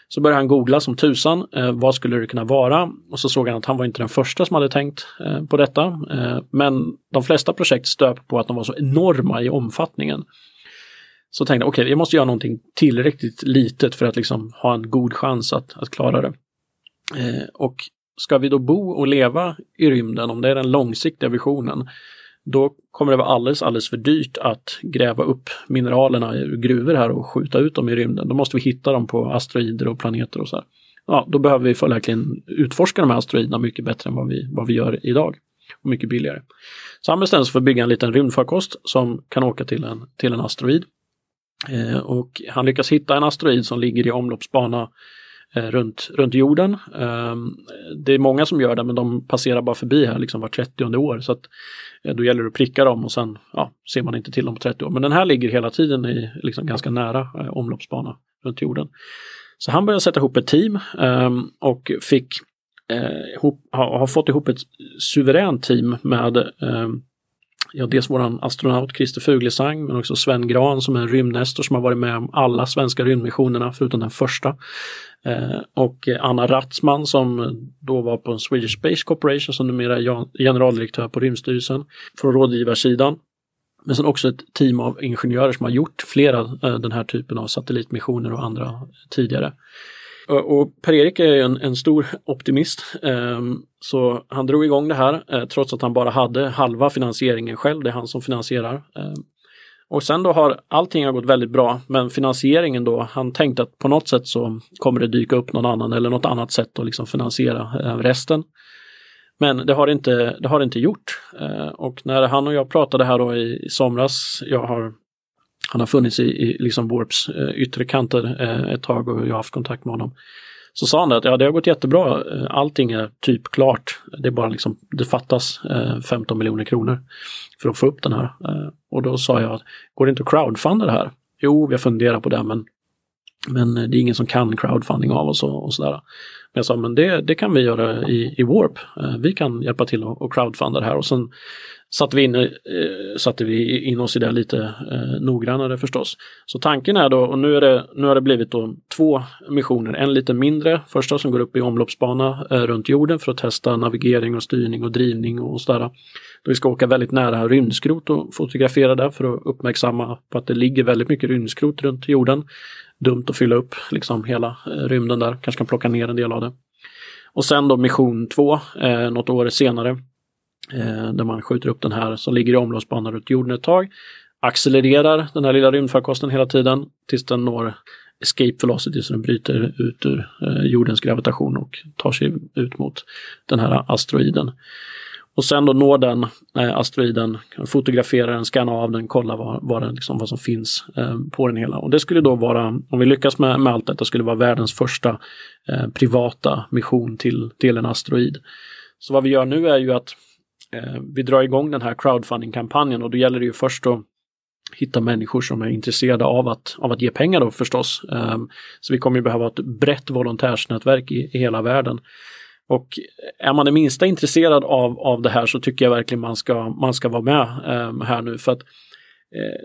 Speaker 1: Så började han googla som tusan, eh, vad skulle det kunna vara? Och så såg han att han var inte den första som hade tänkt eh, på detta. Eh, men de flesta projekt stöp på att de var så enorma i omfattningen. Så tänkte jag, okej, okay, jag måste göra någonting tillräckligt litet för att liksom ha en god chans att, att klara det. Eh, och ska vi då bo och leva i rymden, om det är den långsiktiga visionen, då kommer det vara alldeles, alldeles för dyrt att gräva upp mineralerna ur gruvor här och skjuta ut dem i rymden. Då måste vi hitta dem på asteroider och planeter och så. Här. Ja, då behöver vi verkligen utforska de här asteroiderna mycket bättre än vad vi, vad vi gör idag. Och mycket billigare. Så han bestämde sig för att bygga en liten rymdfarkost som kan åka till en, till en asteroid. Eh, och han lyckas hitta en asteroid som ligger i omloppsbana Eh, runt, runt jorden. Ehm, det är många som gör det men de passerar bara förbi här liksom var 30 år så att eh, då gäller det att pricka dem och sen ja, ser man inte till dem på 30 år. Men den här ligger hela tiden i liksom ganska nära eh, omloppsbana runt jorden. Så han började sätta ihop ett team ehm, och fick ihop, har fått ihop ett suveränt team med ehm, ja, dels våran astronaut Christer Fuglesang men också Sven Gran som är en rymdnestor som har varit med om alla svenska rymdmissionerna förutom den första. Eh, och Anna Ratzman som då var på Swedish Space Corporation som numera är generaldirektör på Rymdstyrelsen från rådgivarsidan. Men sen också ett team av ingenjörer som har gjort flera eh, den här typen av satellitmissioner och andra tidigare. Och Per-Erik är en, en, stor optimist, ehm, så han drog igång det här eh, trots att han bara hade halva finansieringen själv, det är han som finansierar. Ehm. Och sen då har allting har gått väldigt bra, men finansieringen då, han tänkte att på något sätt så kommer det dyka upp någon annan eller något annat sätt att liksom finansiera eh, resten. Men det har det inte, det har inte gjort. Eh, och när han och jag pratade här då i, i somras, jag har han har funnits i, i liksom Warps eh, yttre kanter eh, ett tag och jag har haft kontakt med honom. Så sa han att ja, det har gått jättebra, eh, allting är typ klart. Det är bara liksom, det fattas eh, 15 miljoner kronor för att få upp den här. Eh, och då sa jag, går det inte att crowdfunda det här? jo, vi har funderat på det, men, men eh, det är ingen som kan crowdfunding av oss och, och sådär. Men jag sa, men det, det kan vi göra i, i Warp. Eh, vi kan hjälpa till att crowdfunda det här. Och sen satte vi in, eh, satte vi in oss i det lite eh, noggrannare förstås. Så tanken är då, och nu, är det, nu har det blivit då två missioner, en lite mindre, första som går upp i omloppsbana eh, runt jorden för att testa navigering och styrning och drivning och sådär. Då vi ska åka väldigt nära rymdskrot och fotografera där för att uppmärksamma på att det ligger väldigt mycket rymdskrot runt jorden. Dumt att fylla upp liksom hela eh, rymden där, kanske kan plocka ner en del av det. Och sen då mission 2, eh, något år senare, eh, där man skjuter upp den här som ligger i omloppsbana runt jorden ett tag. Accelererar den här lilla rymdfarkosten hela tiden tills den når escape velocity så den bryter ut ur eh, jordens gravitation och tar sig ut mot den här asteroiden. Och sen då når den eh, asteroiden, fotografera den, skannar av den, kolla vad, vad, den, liksom, vad som finns eh, på den hela. Och det skulle då vara, om vi lyckas med, med allt detta, skulle vara världens första eh, privata mission till, till en asteroid. Så vad vi gör nu är ju att eh, vi drar igång den här crowdfunding-kampanjen och då gäller det ju först att hitta människor som är intresserade av att, av att ge pengar då förstås. Um, så vi kommer ju behöva ett brett volontärsnätverk i, i hela världen. Och är man det minsta intresserad av, av det här så tycker jag verkligen man ska, man ska vara med um, här nu för att eh,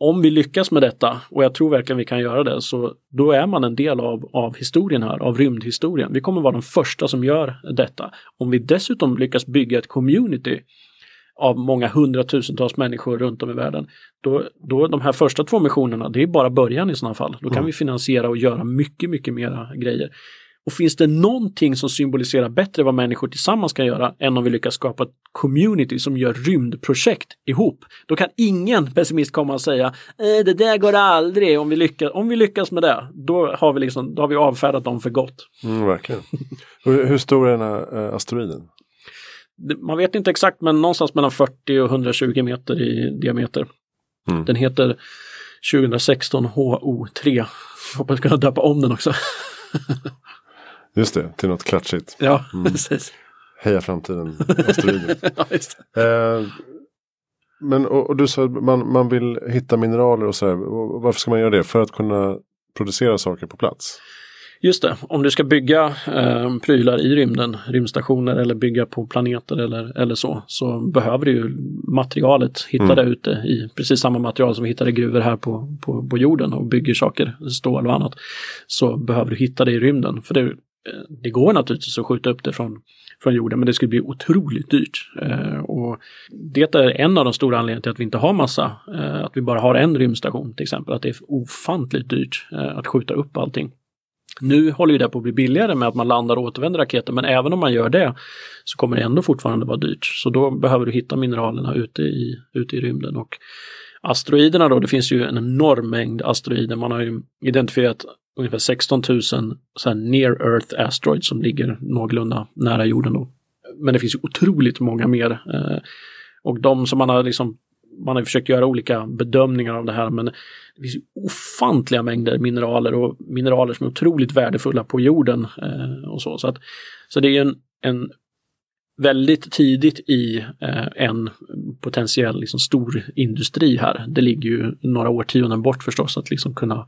Speaker 1: om vi lyckas med detta, och jag tror verkligen vi kan göra det, så då är man en del av, av historien här, av rymdhistorien. Vi kommer vara de första som gör detta. Om vi dessutom lyckas bygga ett community av många hundratusentals människor runt om i världen, då, då de här första två missionerna, det är bara början i sådana fall. Då kan mm. vi finansiera och göra mycket, mycket mera grejer. Och finns det någonting som symboliserar bättre vad människor tillsammans kan göra än om vi lyckas skapa ett community som gör rymdprojekt ihop. Då kan ingen pessimist komma och säga äh, det där går aldrig om vi lyckas, om vi lyckas med det. Då har vi, liksom, då har vi avfärdat dem för gott.
Speaker 2: Mm, verkligen. hur, hur stor är den här äh, asteroiden?
Speaker 1: Man vet inte exakt men någonstans mellan 40 och 120 meter i diameter. Mm. Den heter 2016 HO3. Jag hoppas kunna döpa om den också.
Speaker 2: Just det, till något klatschigt.
Speaker 1: Ja, mm. precis.
Speaker 2: Heja framtiden, asteroider. ja, eh, men och, och, du sa att man, man vill hitta mineraler och så här. Varför ska man göra det? För att kunna producera saker på plats?
Speaker 1: Just det, om du ska bygga eh, prylar i rymden, rymdstationer eller bygga på planeter eller, eller så, så behöver du ju materialet, hitta mm. det ute i precis samma material som vi hittar i gruvor här på, på, på jorden och bygger saker, stål och annat. Så behöver du hitta det i rymden. För det, Eh, det går naturligtvis att skjuta upp det från, från jorden men det skulle bli otroligt dyrt. Eh, och det är en av de stora anledningarna till att vi inte har massa, eh, att vi bara har en rymdstation till exempel, att det är ofantligt dyrt eh, att skjuta upp allting. Nu håller ju det på att bli billigare med att man landar och återvänder raketer men även om man gör det så kommer det ändå fortfarande vara dyrt. Så då behöver du hitta mineralerna ute i, ute i rymden. Och asteroiderna då, det finns ju en enorm mängd asteroider. Man har ju identifierat ungefär 16 000 så near Earth asteroids som ligger någorlunda nära jorden. Då. Men det finns ju otroligt många mer. Eh, och de som man har liksom man har försökt göra olika bedömningar av det här men det finns ofantliga mängder mineraler och mineraler som är otroligt värdefulla på jorden. Eh, och så. Så, att, så det är en, en väldigt tidigt i eh, en potentiell liksom, stor industri här. Det ligger ju några årtionden bort förstås att liksom kunna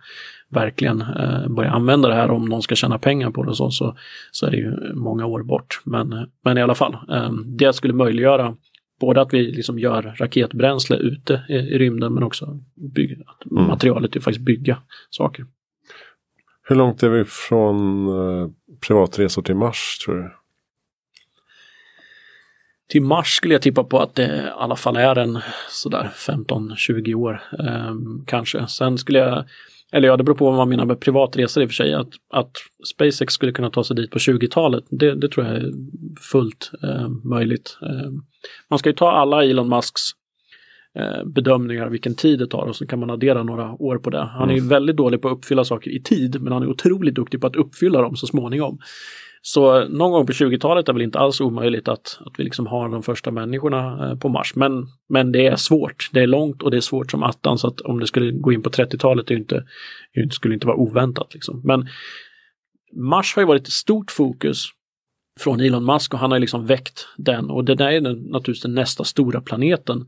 Speaker 1: verkligen eh, börja använda det här om någon ska tjäna pengar på det så, så, så är det ju många år bort. Men, men i alla fall, eh, det skulle möjliggöra både att vi liksom gör raketbränsle ute i, i rymden men också bygga, att mm. materialet är faktiskt bygga saker.
Speaker 2: Hur långt är vi från eh, privatresor till Mars tror du?
Speaker 1: Till mars skulle jag tippa på att det i alla fall är en sådär 15-20 år eh, kanske. Sen skulle jag, eller ja det beror på vad man menar med privatresor i och för sig, att, att SpaceX skulle kunna ta sig dit på 20-talet, det, det, tror jag är fullt eh, möjligt. Eh, man ska ju ta alla Elon Musks eh, bedömningar vilken tid det tar och så kan man addera några år på det. Han är mm. väldigt dålig på att uppfylla saker i tid men han är otroligt duktig på att uppfylla dem så småningom. Så någon gång på 20-talet är väl inte alls omöjligt att, att vi liksom har de första människorna eh, på Mars. Men, men det är svårt. Det är långt och det är svårt som attan så att om det skulle gå in på 30-talet det inte, det skulle inte vara oväntat. Liksom. Men Mars har ju varit ett stort fokus från Elon Musk och han har liksom väckt den och det där är den, naturligtvis den nästa stora planeten.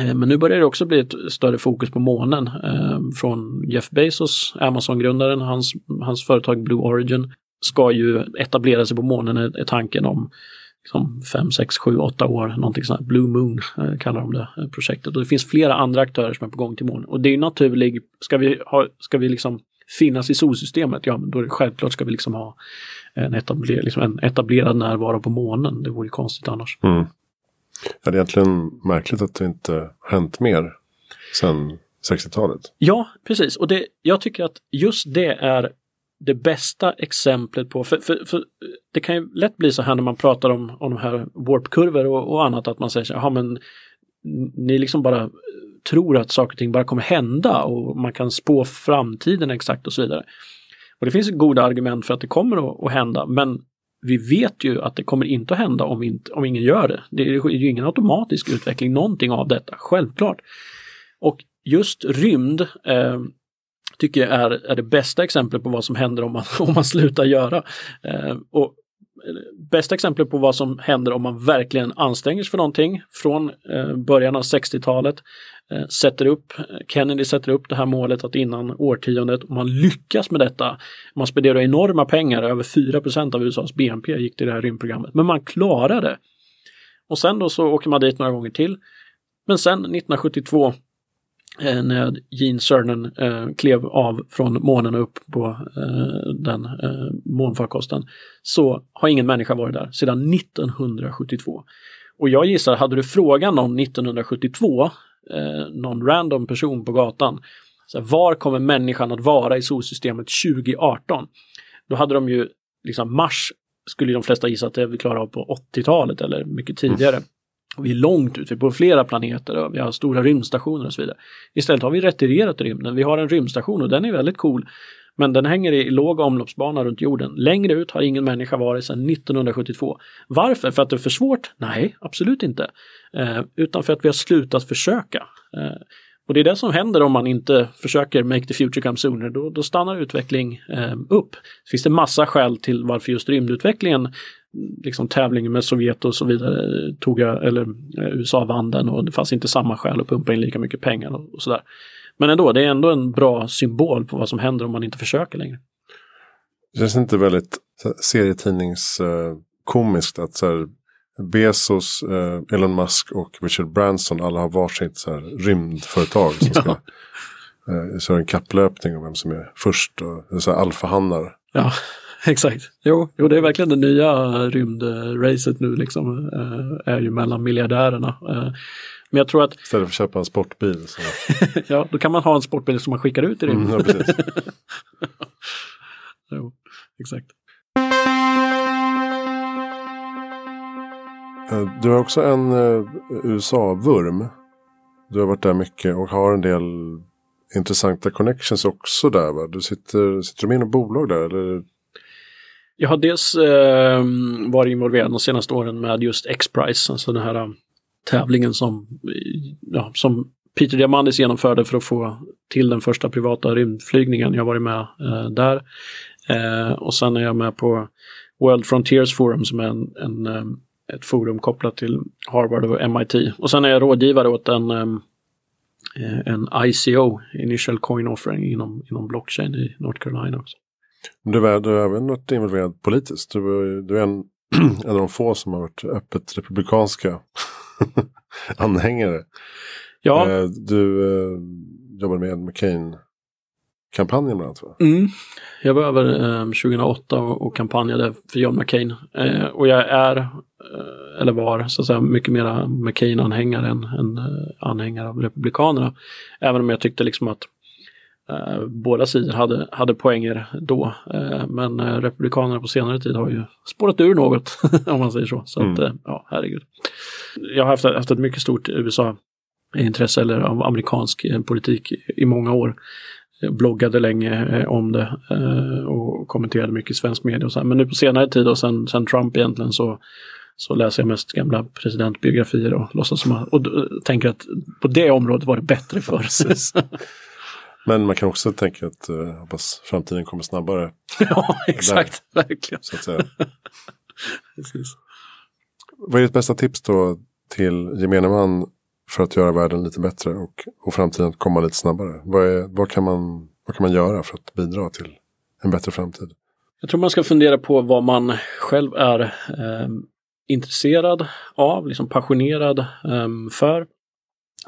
Speaker 1: Eh, men nu börjar det också bli ett större fokus på månen. Eh, från Jeff Bezos, Amazon-grundaren, hans, hans företag Blue Origin ska ju etablera sig på månen är, tanken om liksom 5, 6, 7, 8 år, någonting sånt. Blue Moon eh, kallar de det projektet. Och det finns flera andra aktörer som är på gång till månen. Och det är naturligt, ska vi, ha, ska vi liksom finnas i solsystemet, ja men då är det självklart ska vi liksom ha en, etabler, liksom en etablerad närvaro på månen. Det vore konstigt annars.
Speaker 2: Mm. Ja, det är egentligen märkligt att det inte hänt mer sedan 60-talet.
Speaker 1: Ja, precis. Och det, jag tycker att just det är det bästa exemplet på, för, för, för, det kan ju lätt bli så här när man pratar om, om de här warpkurvor och, och annat att man säger så här, men ni liksom bara tror att saker och ting bara kommer hända och man kan spå framtiden exakt och så vidare. Och det finns goda argument för att det kommer att, att hända, men vi vet ju att det kommer inte att hända om, inte, om ingen gör det. Det är ju ingen automatisk utveckling, någonting av detta, självklart. Och just rymd eh, tycker jag är, är det bästa exemplet på vad som händer om man, om man slutar göra. Eh, och eh, bästa exemplet på vad som händer om man verkligen anstränger sig för någonting från eh, början av 60-talet. Eh, sätter upp, Kennedy sätter upp det här målet att innan årtiondet, om man lyckas med detta, man spenderar enorma pengar, över 4% av USAs BNP gick till det här rymdprogrammet, men man klarar det. Och sen då så åker man dit några gånger till. Men sen 1972 Eh, när Gene Cernan eh, klev av från månen och upp på eh, den eh, månfarkosten så har ingen människa varit där sedan 1972. Och jag gissar, hade du frågat någon 1972, eh, någon random person på gatan, så här, var kommer människan att vara i solsystemet 2018? Då hade de ju, liksom Mars skulle de flesta gissa att det är vi klarar av på 80-talet eller mycket tidigare. Mm. Vi är långt ute på flera planeter och vi har stora rymdstationer och så vidare. Istället har vi retirerat rymden. Vi har en rymdstation och den är väldigt cool. Men den hänger i låg omloppsbana runt jorden. Längre ut har ingen människa varit sedan 1972. Varför? För att det är för svårt? Nej, absolut inte. Eh, utan för att vi har slutat försöka. Eh, och det är det som händer om man inte försöker make the future come sooner. Då, då stannar utveckling eh, upp. Det finns det massa skäl till varför just rymdutvecklingen liksom tävlingen med Sovjet och så vidare tog jag, eller eh, USA vann den och det fanns inte samma skäl att pumpa in lika mycket pengar och, och sådär. Men ändå, det är ändå en bra symbol på vad som händer om man inte försöker längre.
Speaker 2: Det känns inte väldigt serietidningskomiskt att så här, Bezos, eh, Elon Musk och Richard Branson alla har varsitt så här, rymdföretag som ska ja. eh, så en kapplöpning om vem som är först. Och, så här, alfahannar.
Speaker 1: Ja. exakt. Jo, jo, det är verkligen det nya rymdracet nu liksom. Eh, är ju mellan miljardärerna. Eh, men jag tror att...
Speaker 2: Istället för att köpa en sportbil. Så...
Speaker 1: ja, då kan man ha en sportbil som man skickar ut i rymden. Mm, ja, jo, exakt.
Speaker 2: Eh, du har också en USA-vurm. Du har varit där mycket och har en del intressanta connections också där. Va? Du sitter, sitter du med i något bolag där? Eller
Speaker 1: jag har dels eh, varit involverad de senaste åren med just X-Prize, alltså den här eh, tävlingen som, ja, som Peter Diamandis genomförde för att få till den första privata rymdflygningen. Jag har varit med eh, där. Eh, och sen är jag med på World Frontiers Forum som är en, en, eh, ett forum kopplat till Harvard och MIT. Och sen är jag rådgivare åt en, ehm, eh, en ICO, Initial Coin Offering, inom, inom blockchain i North Carolina också.
Speaker 2: Du är, du är även något involverad politiskt. Du, du är en, en av de få som har varit öppet republikanska anhängare.
Speaker 1: Ja.
Speaker 2: Eh, du eh, jobbar med McCain kampanjen bland annat va?
Speaker 1: Mm. Jag var över eh, 2008 och, och kampanjade för John McCain. Eh, och jag är, eh, eller var, så att säga, mycket mera McCain-anhängare än, än eh, anhängare av Republikanerna. Även om jag tyckte liksom att Eh, båda sidor hade, hade poänger då, eh, men eh, Republikanerna på senare tid har ju spårat ur något, om man säger så. Så mm. att, ja, herregud. Jag har haft, haft ett mycket stort USA-intresse, eller av amerikansk politik i många år. Jag bloggade länge om det och kommenterade mycket i svensk media och så här. Men nu på senare tid och sen, sen Trump egentligen så så läser jag mest gamla presidentbiografier och låtsas som att, och tänker att på det området var det bättre förr.
Speaker 2: Men man kan också tänka att uh, hoppas framtiden kommer snabbare.
Speaker 1: ja, exakt. Där, verkligen.
Speaker 2: Så att säga. Precis. Vad är ditt bästa tips då till gemene man för att göra världen lite bättre och, och framtiden att komma lite snabbare? Vad, är, vad, kan man, vad kan man göra för att bidra till en bättre framtid?
Speaker 1: Jag tror man ska fundera på vad man själv är eh, intresserad av, liksom passionerad eh, för.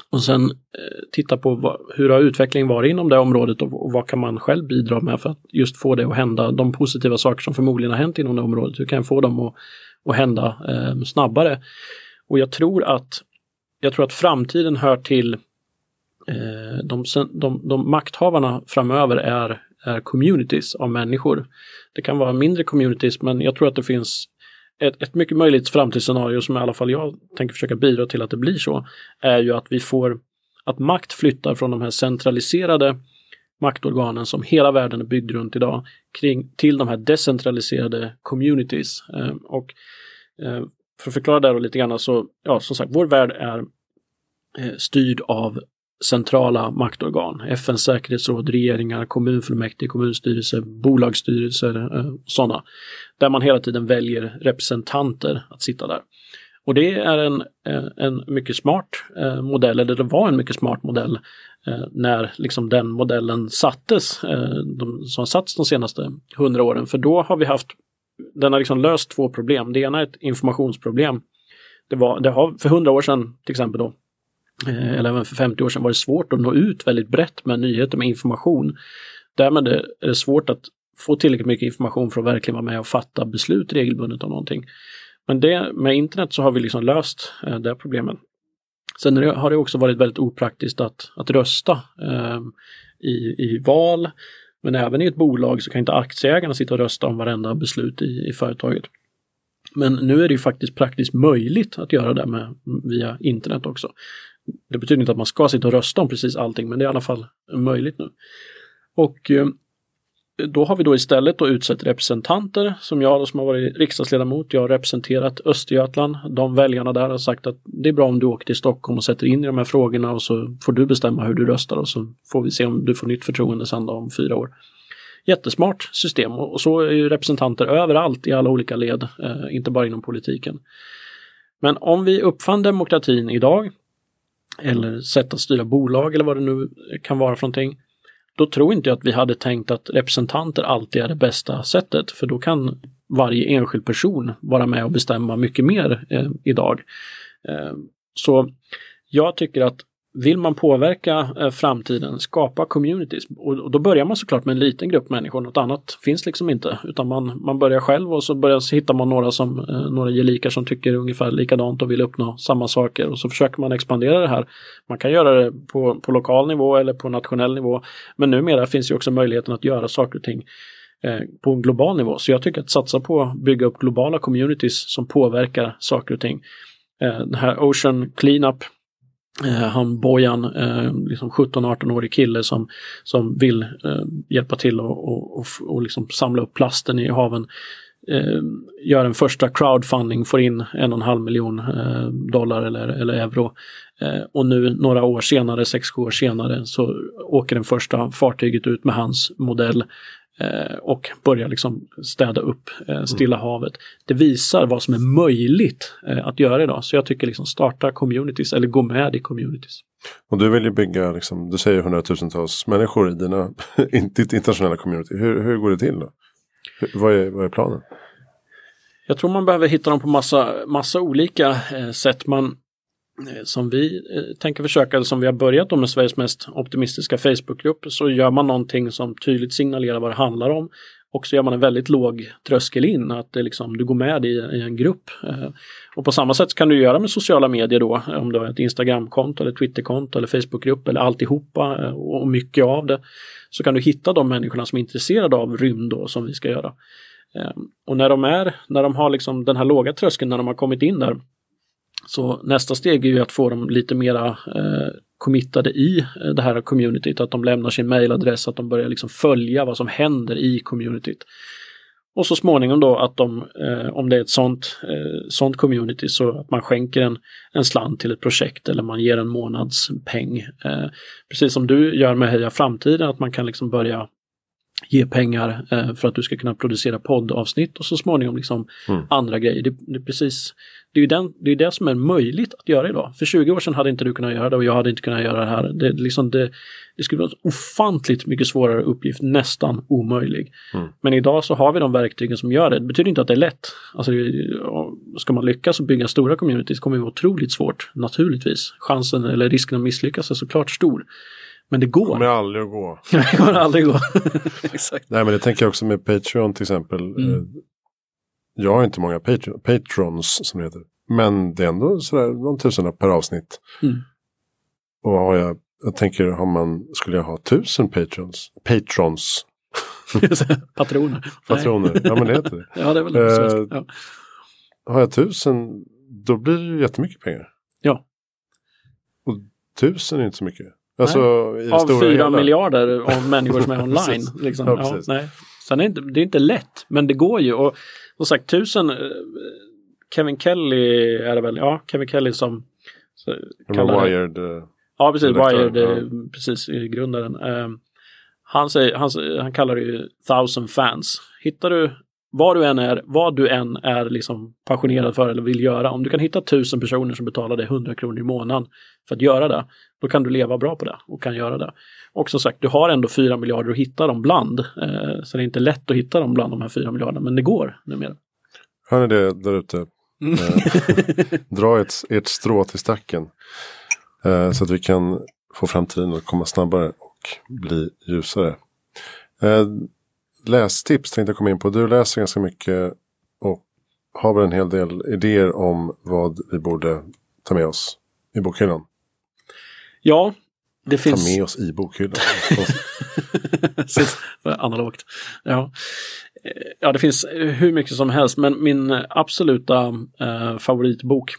Speaker 1: Och sen eh, titta på vad, hur har utvecklingen varit inom det området och, och, vad kan man själv bidra med för att just få det att hända, de positiva saker som förmodligen har hänt inom det området, hur kan jag få dem att, att hända eh, snabbare? Och jag tror att jag tror att framtiden hör till eh, de, de, de makthavarna framöver är, är communities av människor. Det kan vara mindre communities men jag tror att det finns ett, ett mycket möjligt framtidsscenario som i alla fall jag tänker försöka bidra till att det blir så, är ju att vi får att makt flyttar från de här centraliserade maktorganen som hela världen är byggd runt idag kring, till de här decentraliserade communities. Eh, och eh, för att förklara det här lite grann så, ja som sagt, vår värld är eh, styrd av centrala maktorgan. FNs säkerhetsråd, regeringar, kommunfullmäktige, kommunstyrelser, bolagsstyrelser, och sådana. Där man hela tiden väljer representanter att sitta där. Och det är en, eh, en mycket smart eh, modell, eller det var en mycket smart modell när liksom den modellen sattes, de, som har satts de senaste hundra åren. För då har vi haft den har liksom löst två problem. Det ena är ett informationsproblem. Det, var, det har för hundra år sedan till exempel då, Eh, eller även för 50 år sedan var det svårt att nå ut väldigt brett med nyheter, med information. Därmed är det svårt att få tillräckligt mycket information för att verkligen vara med och fatta beslut regelbundet om någonting. Men det, med internet så har vi liksom löst eh, det problemet. Sen har det också varit väldigt opraktiskt att, att rösta eh, i, i val men även i ett bolag så kan inte aktieägarna sitta och rösta om varenda beslut i, i företaget. Men nu är det ju faktiskt praktiskt möjligt att göra det med, via internet också. Det betyder inte att man ska sitta och rösta om precis allting, men det är i alla fall möjligt nu. Och eh, då har vi då istället då utsett representanter som jag då, som har varit riksdagsledamot. Jag har representerat Östergötland. De väljarna där har sagt att det är bra om du åker till Stockholm och sätter in i de här frågorna och så får du bestämma hur du röstar och så får vi se om du får nytt förtroende sen då om fyra år. Jättesmart system och så är ju representanter överallt i alla olika led, eh, inte bara inom politiken. Men om vi uppfann demokratin idag eller sätt att styra bolag eller vad det nu kan vara för någonting då tror inte jag att vi hade tänkt att representanter alltid är det bästa sättet, för då kan varje enskild person vara med och bestämma mycket mer eh, idag. Eh, så jag tycker att vill man påverka eh, framtiden, skapa communities, och, då börjar man såklart med en liten grupp människor, något annat finns liksom inte, utan man, man börjar själv och så börjar, så hittar man några, som, eh, några gelikar som tycker ungefär likadant och vill uppnå samma saker och så försöker man expandera det här. Man kan göra det på, på lokal nivå eller på nationell nivå, men numera finns ju också möjligheten att göra saker och ting eh, på en global nivå. Så jag tycker att satsa på att bygga upp globala communities som påverkar saker och ting. Den här Ocean Cleanup Eh, han Bojan, eh, liksom 17-18-årig kille som, som vill eh, hjälpa till och, och, och, och liksom samla upp plasten i haven. Eh, gör en första crowdfunding, får in en och en halv miljon eh, dollar eller, eller euro. Eh, och nu några år senare, sex sju år senare, så åker den första fartyget ut med hans modell och börja liksom städa upp eh, mm. Stilla havet. Det visar vad som är möjligt eh, att göra idag. Så jag tycker liksom starta communities eller gå med i communities.
Speaker 2: Och du vill ju bygga, liksom, du säger hundratusentals människor i dina, ditt internationella community. Hur, hur går det till då? Hur, vad, är, vad är planen?
Speaker 1: Jag tror man behöver hitta dem på massa, massa olika eh, sätt. Man, Eh, Eh, som vi eh, tänker försöka, som vi har börjat med Sveriges mest optimistiska Facebookgrupp, så gör man någonting som tydligt signalerar vad det handlar om. Och så gör man en väldigt låg tröskel in, att det liksom, du går med i, i en grupp. Eh, och på samma sätt kan du göra med sociala medier då, om du har ett Instagramkonto eller Twitterkonto eller Facebookgrupp eller alltihopa och mycket av det. Så kan du hitta de människorna som är intresserade av rymd då, som vi ska göra. Och när de är, när de har liksom den här låga tröskeln, när de har kommit in där, så nästa steg är ju att få dem lite mera eh, committade i eh, det här communityt, att de lämnar sin mailadress, att de börjar liksom följa vad som händer i communityt. Och så småningom då att de, eh, om det är ett sånt, eh, sånt community, så att man skänker en, en slant till ett projekt eller man ger en månadspeng. Eh, precis som du gör med Heja Framtiden, att man kan liksom börja ge pengar eh, för att du ska kunna producera poddavsnitt och så småningom liksom
Speaker 2: Mm.
Speaker 1: andra grejer. Det, det, är precis, det är ju den, det, är det som är möjligt att göra idag. För 20 år sedan hade inte du kunnat göra det och jag hade inte kunnat göra det här. Det, liksom det, det skulle vara en ofantligt mycket svårare uppgift, nästan omöjlig.
Speaker 2: Mm.
Speaker 1: Men idag så har vi de verktygen som gör det. Det betyder inte att det är lätt. Alltså, ska man lyckas och bygga stora communities kommer det vara otroligt svårt, naturligtvis. Chansen eller risken att misslyckas är såklart stor. Men det går.
Speaker 2: kommer aldrig att gå.
Speaker 1: det kommer aldrig gå. Exakt.
Speaker 2: Nej men det tänker jag också med Patreon till exempel.
Speaker 1: Mm.
Speaker 2: Eh, Jag har inte många patron, patrons som det heter. Men det är ändå sådär någon tusenlapp per avsnitt.
Speaker 1: Mm.
Speaker 2: Och har jag, jag tänker, har man, skulle jag ha tusen patrons? Patrons,
Speaker 1: Patroner.
Speaker 2: patroner, ja men det heter det.
Speaker 1: ja, det är väl
Speaker 2: Eh,
Speaker 1: så. Ja.
Speaker 2: Har jag tusen, då blir det jättemycket pengar.
Speaker 1: Ja.
Speaker 2: Och tusen är inte så mycket. Alltså
Speaker 1: Av fyra
Speaker 2: hela.
Speaker 1: miljarder av människor som är online.
Speaker 2: Precis.
Speaker 1: liksom.
Speaker 2: Ja,
Speaker 1: ja,
Speaker 2: precis.
Speaker 1: nej. Sen är det, inte, det är inte lätt, men det går ju. Och som sagt, tusen, eh, Kevin Kelly är det väl, ja, Kevin Kelly som så, kallar
Speaker 2: wired. eh,
Speaker 1: Ja, precis. Wired, eh, precis, i grundaren. Eh, han, säger, han, han kallar det ju thousand fans. Hittar du vad du än är, vad du än är liksom passionerad för eller vill göra. Om du kan hitta tusen personer som betalar dig 100 kronor i månaden för att göra det, då kan du leva bra på det och kan göra det. Och som sagt, du har ändå 4 miljarder att hitta dem bland. Eh, så det är inte lätt att hitta dem bland de här 4 miljarderna, men det går numera.
Speaker 2: Hör ni det där ute?
Speaker 1: Mm.
Speaker 2: Eh, Dra ett, ert strå till stacken. Eh, så att vi kan få framtiden att komma snabbare och bli ljusare. Lästips tänkte jag komma in på. Du läser ganska mycket och har väl en hel del idéer om vad vi borde ta med oss i bokhyllan.
Speaker 1: Ja, det
Speaker 2: Ta
Speaker 1: finns...
Speaker 2: med oss i bokhyllan.
Speaker 1: Analogt. Ja. Ja, det finns hur mycket som helst, men min absoluta eh, favoritbok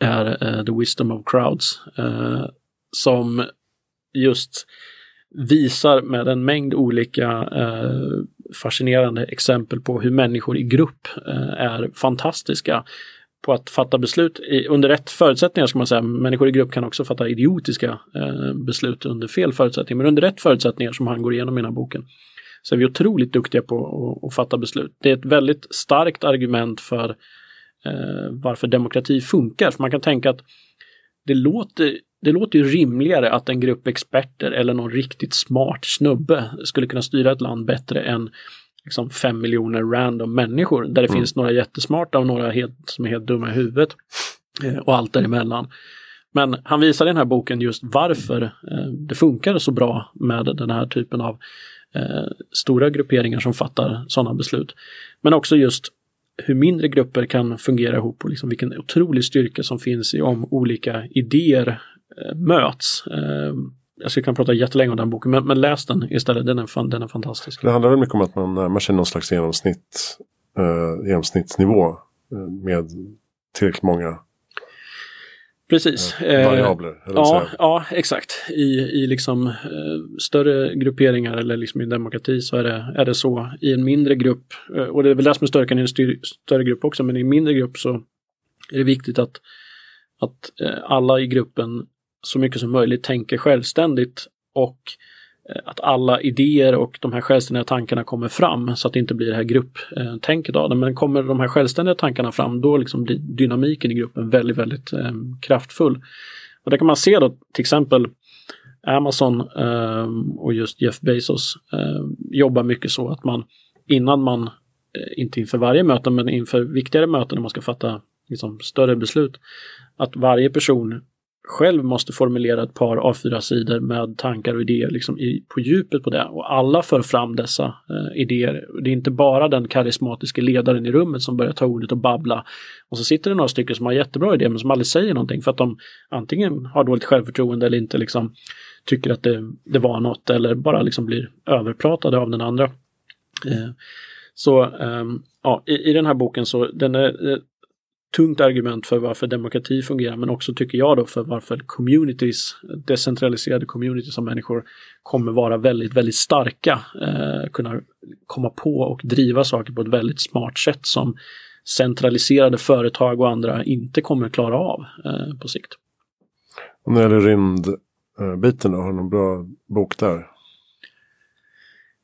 Speaker 1: är eh, The Wisdom of Crowds. Eh, som just visar med en mängd olika eh, fascinerande exempel på hur människor i grupp eh, är fantastiska på att fatta beslut i, under rätt förutsättningar ska man säga. Människor i grupp kan också fatta idiotiska eh, beslut under fel förutsättningar. Men under rätt förutsättningar som han går igenom i den här boken så är vi otroligt duktiga på att, att fatta beslut. Det är ett väldigt starkt argument för eh, varför demokrati funkar. För man kan tänka att det låter, det låter ju rimligare att en grupp experter eller någon riktigt smart snubbe skulle kunna styra ett land bättre än liksom fem miljoner random människor där det
Speaker 2: Mm.
Speaker 1: finns några jättesmarta och några helt, som är helt dumma i huvudet eh, och allt däremellan. Men han visar i den här boken just varför eh, det funkar så bra med den här typen av eh, stora grupperingar som fattar sådana beslut. Men också just hur mindre grupper kan fungera ihop och liksom vilken otrolig styrka som finns i om olika idéer möts. Eh, jag skulle kunna prata jättelänge om den boken, men, men läs den istället. Den är, fan, den är fantastisk.
Speaker 2: Det handlar väl mycket om att man närmar sig någon slags genomsnitt, eh, genomsnittsnivå eh, med tillräckligt många
Speaker 1: Precis.
Speaker 2: eh,
Speaker 1: Eh,
Speaker 2: variabler.
Speaker 1: Ja, ja, exakt. I, i liksom, eh, större grupperingar eller liksom i en demokrati så är det, är det så. I en mindre grupp, eh, och det är väl det som är styrkan i en styr, större grupp också, men i en mindre grupp så är det viktigt att, att eh, alla i gruppen så mycket som möjligt tänker självständigt och eh, att alla idéer och de här självständiga tankarna kommer fram så att det inte blir det här grupptänket av det. Men kommer de här självständiga tankarna fram då liksom blir dynamiken i gruppen väldigt, väldigt eh, kraftfull. Och det kan man se då till exempel Amazon eh, och just Jeff Bezos eh, jobbar mycket så att man innan man, eh, inte inför varje möte, men inför viktigare möten när man ska fatta liksom, större beslut, att varje person själv måste formulera ett par A4-sidor med tankar och idéer liksom i, på djupet på det. Och alla för fram dessa eh, idéer. Det är inte bara den karismatiska ledaren i rummet som börjar ta ordet och babbla. Och så sitter det några stycken som har jättebra idéer men som aldrig säger någonting för att de antingen har dåligt självförtroende eller inte liksom tycker att det, det var något eller bara liksom blir överpratade av den andra. Eh, så eh, ja, i, i den här boken så den är eh, tungt argument för varför demokrati fungerar men också tycker jag då för varför communities, decentraliserade communities av människor kommer vara väldigt, väldigt starka. Eh, kunna komma på och driva saker på ett väldigt smart sätt som centraliserade företag och andra inte kommer klara av eh, på sikt.
Speaker 2: Och när det gäller rymdbiten då, har du någon bra bok där?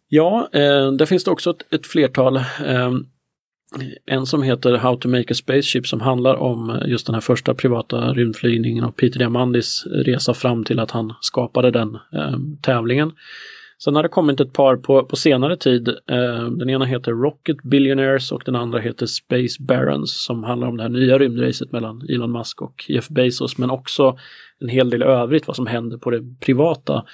Speaker 1: Ja, eh, där finns det också ett, ett flertal. Eh, en som heter How to make a spaceship som handlar om eh, just den här första privata rymdflygningen och Peter Diamandis resa fram till att han skapade den eh, tävlingen. Sen har det kommit ett par på, på senare tid. Eh, den ena heter Rocket Billionaires och den andra heter Space Barons som handlar om det här nya rymdracet mellan Elon Musk och Jeff Bezos men också en hel del övrigt vad som händer på det privata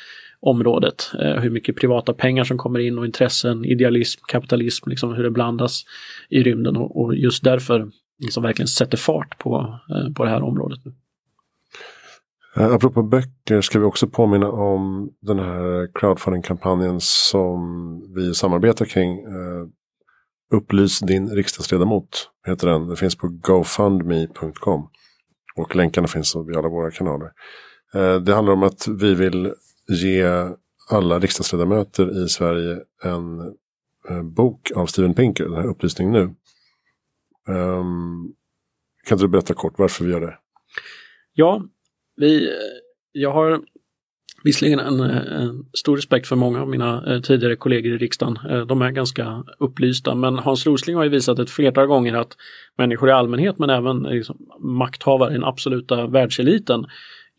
Speaker 1: området. Eh, hur mycket privata pengar som kommer in och intressen, idealism, kapitalism, liksom hur det blandas i rymden och, och just därför liksom verkligen sätter fart på, eh, på det här området.
Speaker 2: Eh, apropå böcker ska vi också påminna om den här crowdfunding-kampanjen som vi samarbetar kring. Eh, Upplys din riksdagsledamot heter den. Det finns på gofundme.com. Och länkarna finns i alla våra kanaler. Eh, det handlar om att vi vill ge alla riksdagsledamöter i Sverige en eh, bok av Steven Pinker, den här Upplysning nu. Um, kan du berätta kort varför vi gör det?
Speaker 1: Ja, vi, eh, jag har visserligen en, eh, en, stor respekt för många av mina tidigare kollegor i riksdagen. De är ganska upplysta men Hans Rosling har ju visat ett flertal gånger att människor i allmänhet men även liksom, makthavare i den absoluta världseliten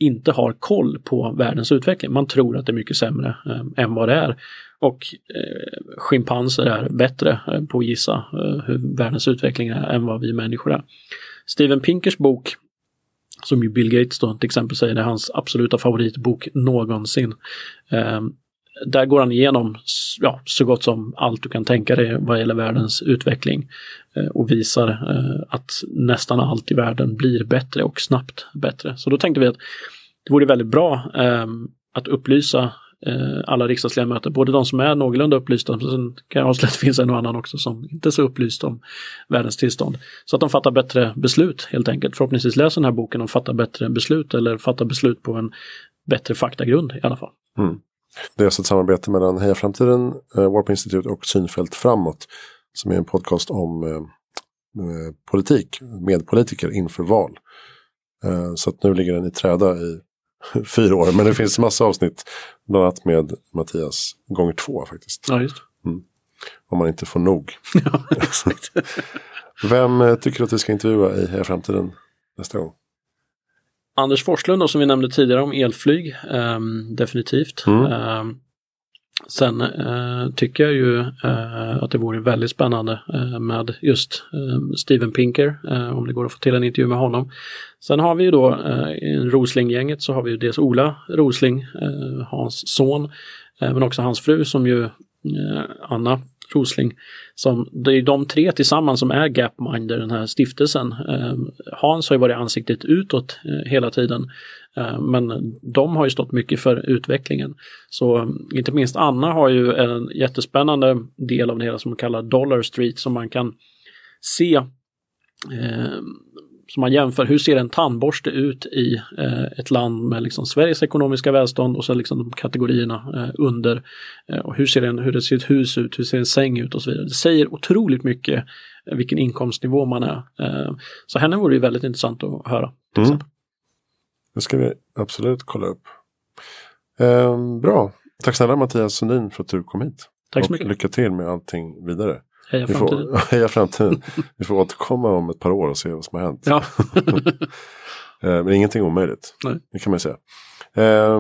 Speaker 1: inte har koll på världens utveckling. Man tror att det är mycket sämre eh, än vad det är. Och eh, schimpanser är bättre eh, på att gissa eh, hur världens utveckling är än vad vi människor är. Steven Pinkers bok som ju Bill Gates då till exempel säger är hans absoluta favoritbok någonsin. Eh, där går han igenom ja, så gott som allt du kan tänka dig vad gäller världens utveckling eh, och visar eh, att nästan allt i världen blir bättre och snabbt bättre. Så då tänkte vi att det vore väldigt bra ehm, att upplysa eh, alla riksdagsledamöter, både de som är någorlunda upplysta, men sen kan jag avslöja att det finns en och annan också som inte är så upplyst om världens tillstånd. Så att de fattar bättre beslut helt enkelt. Förhoppningsvis läser den här boken och fattar bättre beslut eller fattar beslut på en bättre faktagrund i alla fall.
Speaker 2: Mm. Det är alltså ett samarbete mellan Heja Framtiden, eh, Warp Institute och Synfält Framåt. Som är en podcast om eh, politik, med politiker inför val. Eh, så att nu ligger den i träda i fyra år. Men det finns massa avsnitt. Bland annat med Mattias gånger två faktiskt.
Speaker 1: Ja, just
Speaker 2: mm. Om man inte får nog.
Speaker 1: ja.
Speaker 2: Vem eh, tycker du att vi ska intervjua i Heja Framtiden nästa gång?
Speaker 1: Anders Forslund då, som vi nämnde tidigare om elflyg. Um, definitivt. Mm. Um, Sen eh, tycker jag ju eh, att det vore väldigt spännande eh, med just eh, Steven Pinker, eh, om det går att få till en intervju med honom. Sen har vi ju då eh, i Rosling-gänget så har vi ju dels Ola Rosling, Hans son, men också hans fru som ju Anna Rosling. Som, det är de tre tillsammans som är Gapminder, den här stiftelsen. Ehm, Hans har ju varit ansiktet utåt eh, hela tiden. Eh, men de har ju stått mycket för utvecklingen. Så ehm, inte minst Anna har ju en jättespännande del av det hela som man kallar Dollar Street som man kan se ehm, eh, som man jämför, hur ser en tandborste ut i eh, ett land med liksom Sveriges ekonomiska välstånd och så liksom de kategorierna eh, under. Eh, och hur ser, en, hur det ser ett hus ut, hur ser en säng ut och så vidare. Det säger otroligt mycket vilken inkomstnivå man är. så henne vore ju väldigt intressant att höra. Mm.
Speaker 2: Det ska vi absolut kolla upp. Eh, bra. Tack snälla Mattias Sundin för att du kom hit.
Speaker 1: Tack så mycket.
Speaker 2: lycka till med allting vidare.
Speaker 1: Heja framtiden.
Speaker 2: Vi får, heja framtiden. vi får återkomma om ett par år och se vad som har hänt.
Speaker 1: Ja.
Speaker 2: eh, men ingenting omöjligt.
Speaker 1: Nej.
Speaker 2: Det kan man säga. Eh,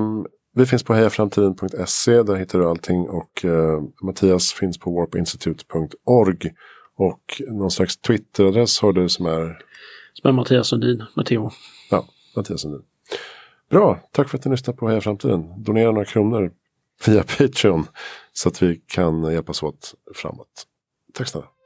Speaker 2: vi finns på hejaframtiden.se. Där hittar du allting. Och eh, Mattias finns på warpinstitute.org. Och någon slags Twitteradress har du som är?
Speaker 1: Som är Mattias Sundin, Matteo.
Speaker 2: Ja, Mattias Sundin. Bra, tack för att ni lyssnade på Heja Framtiden. Donera några kronor via Patreon så att vi kan hjälpas åt framåt. Tack snälla.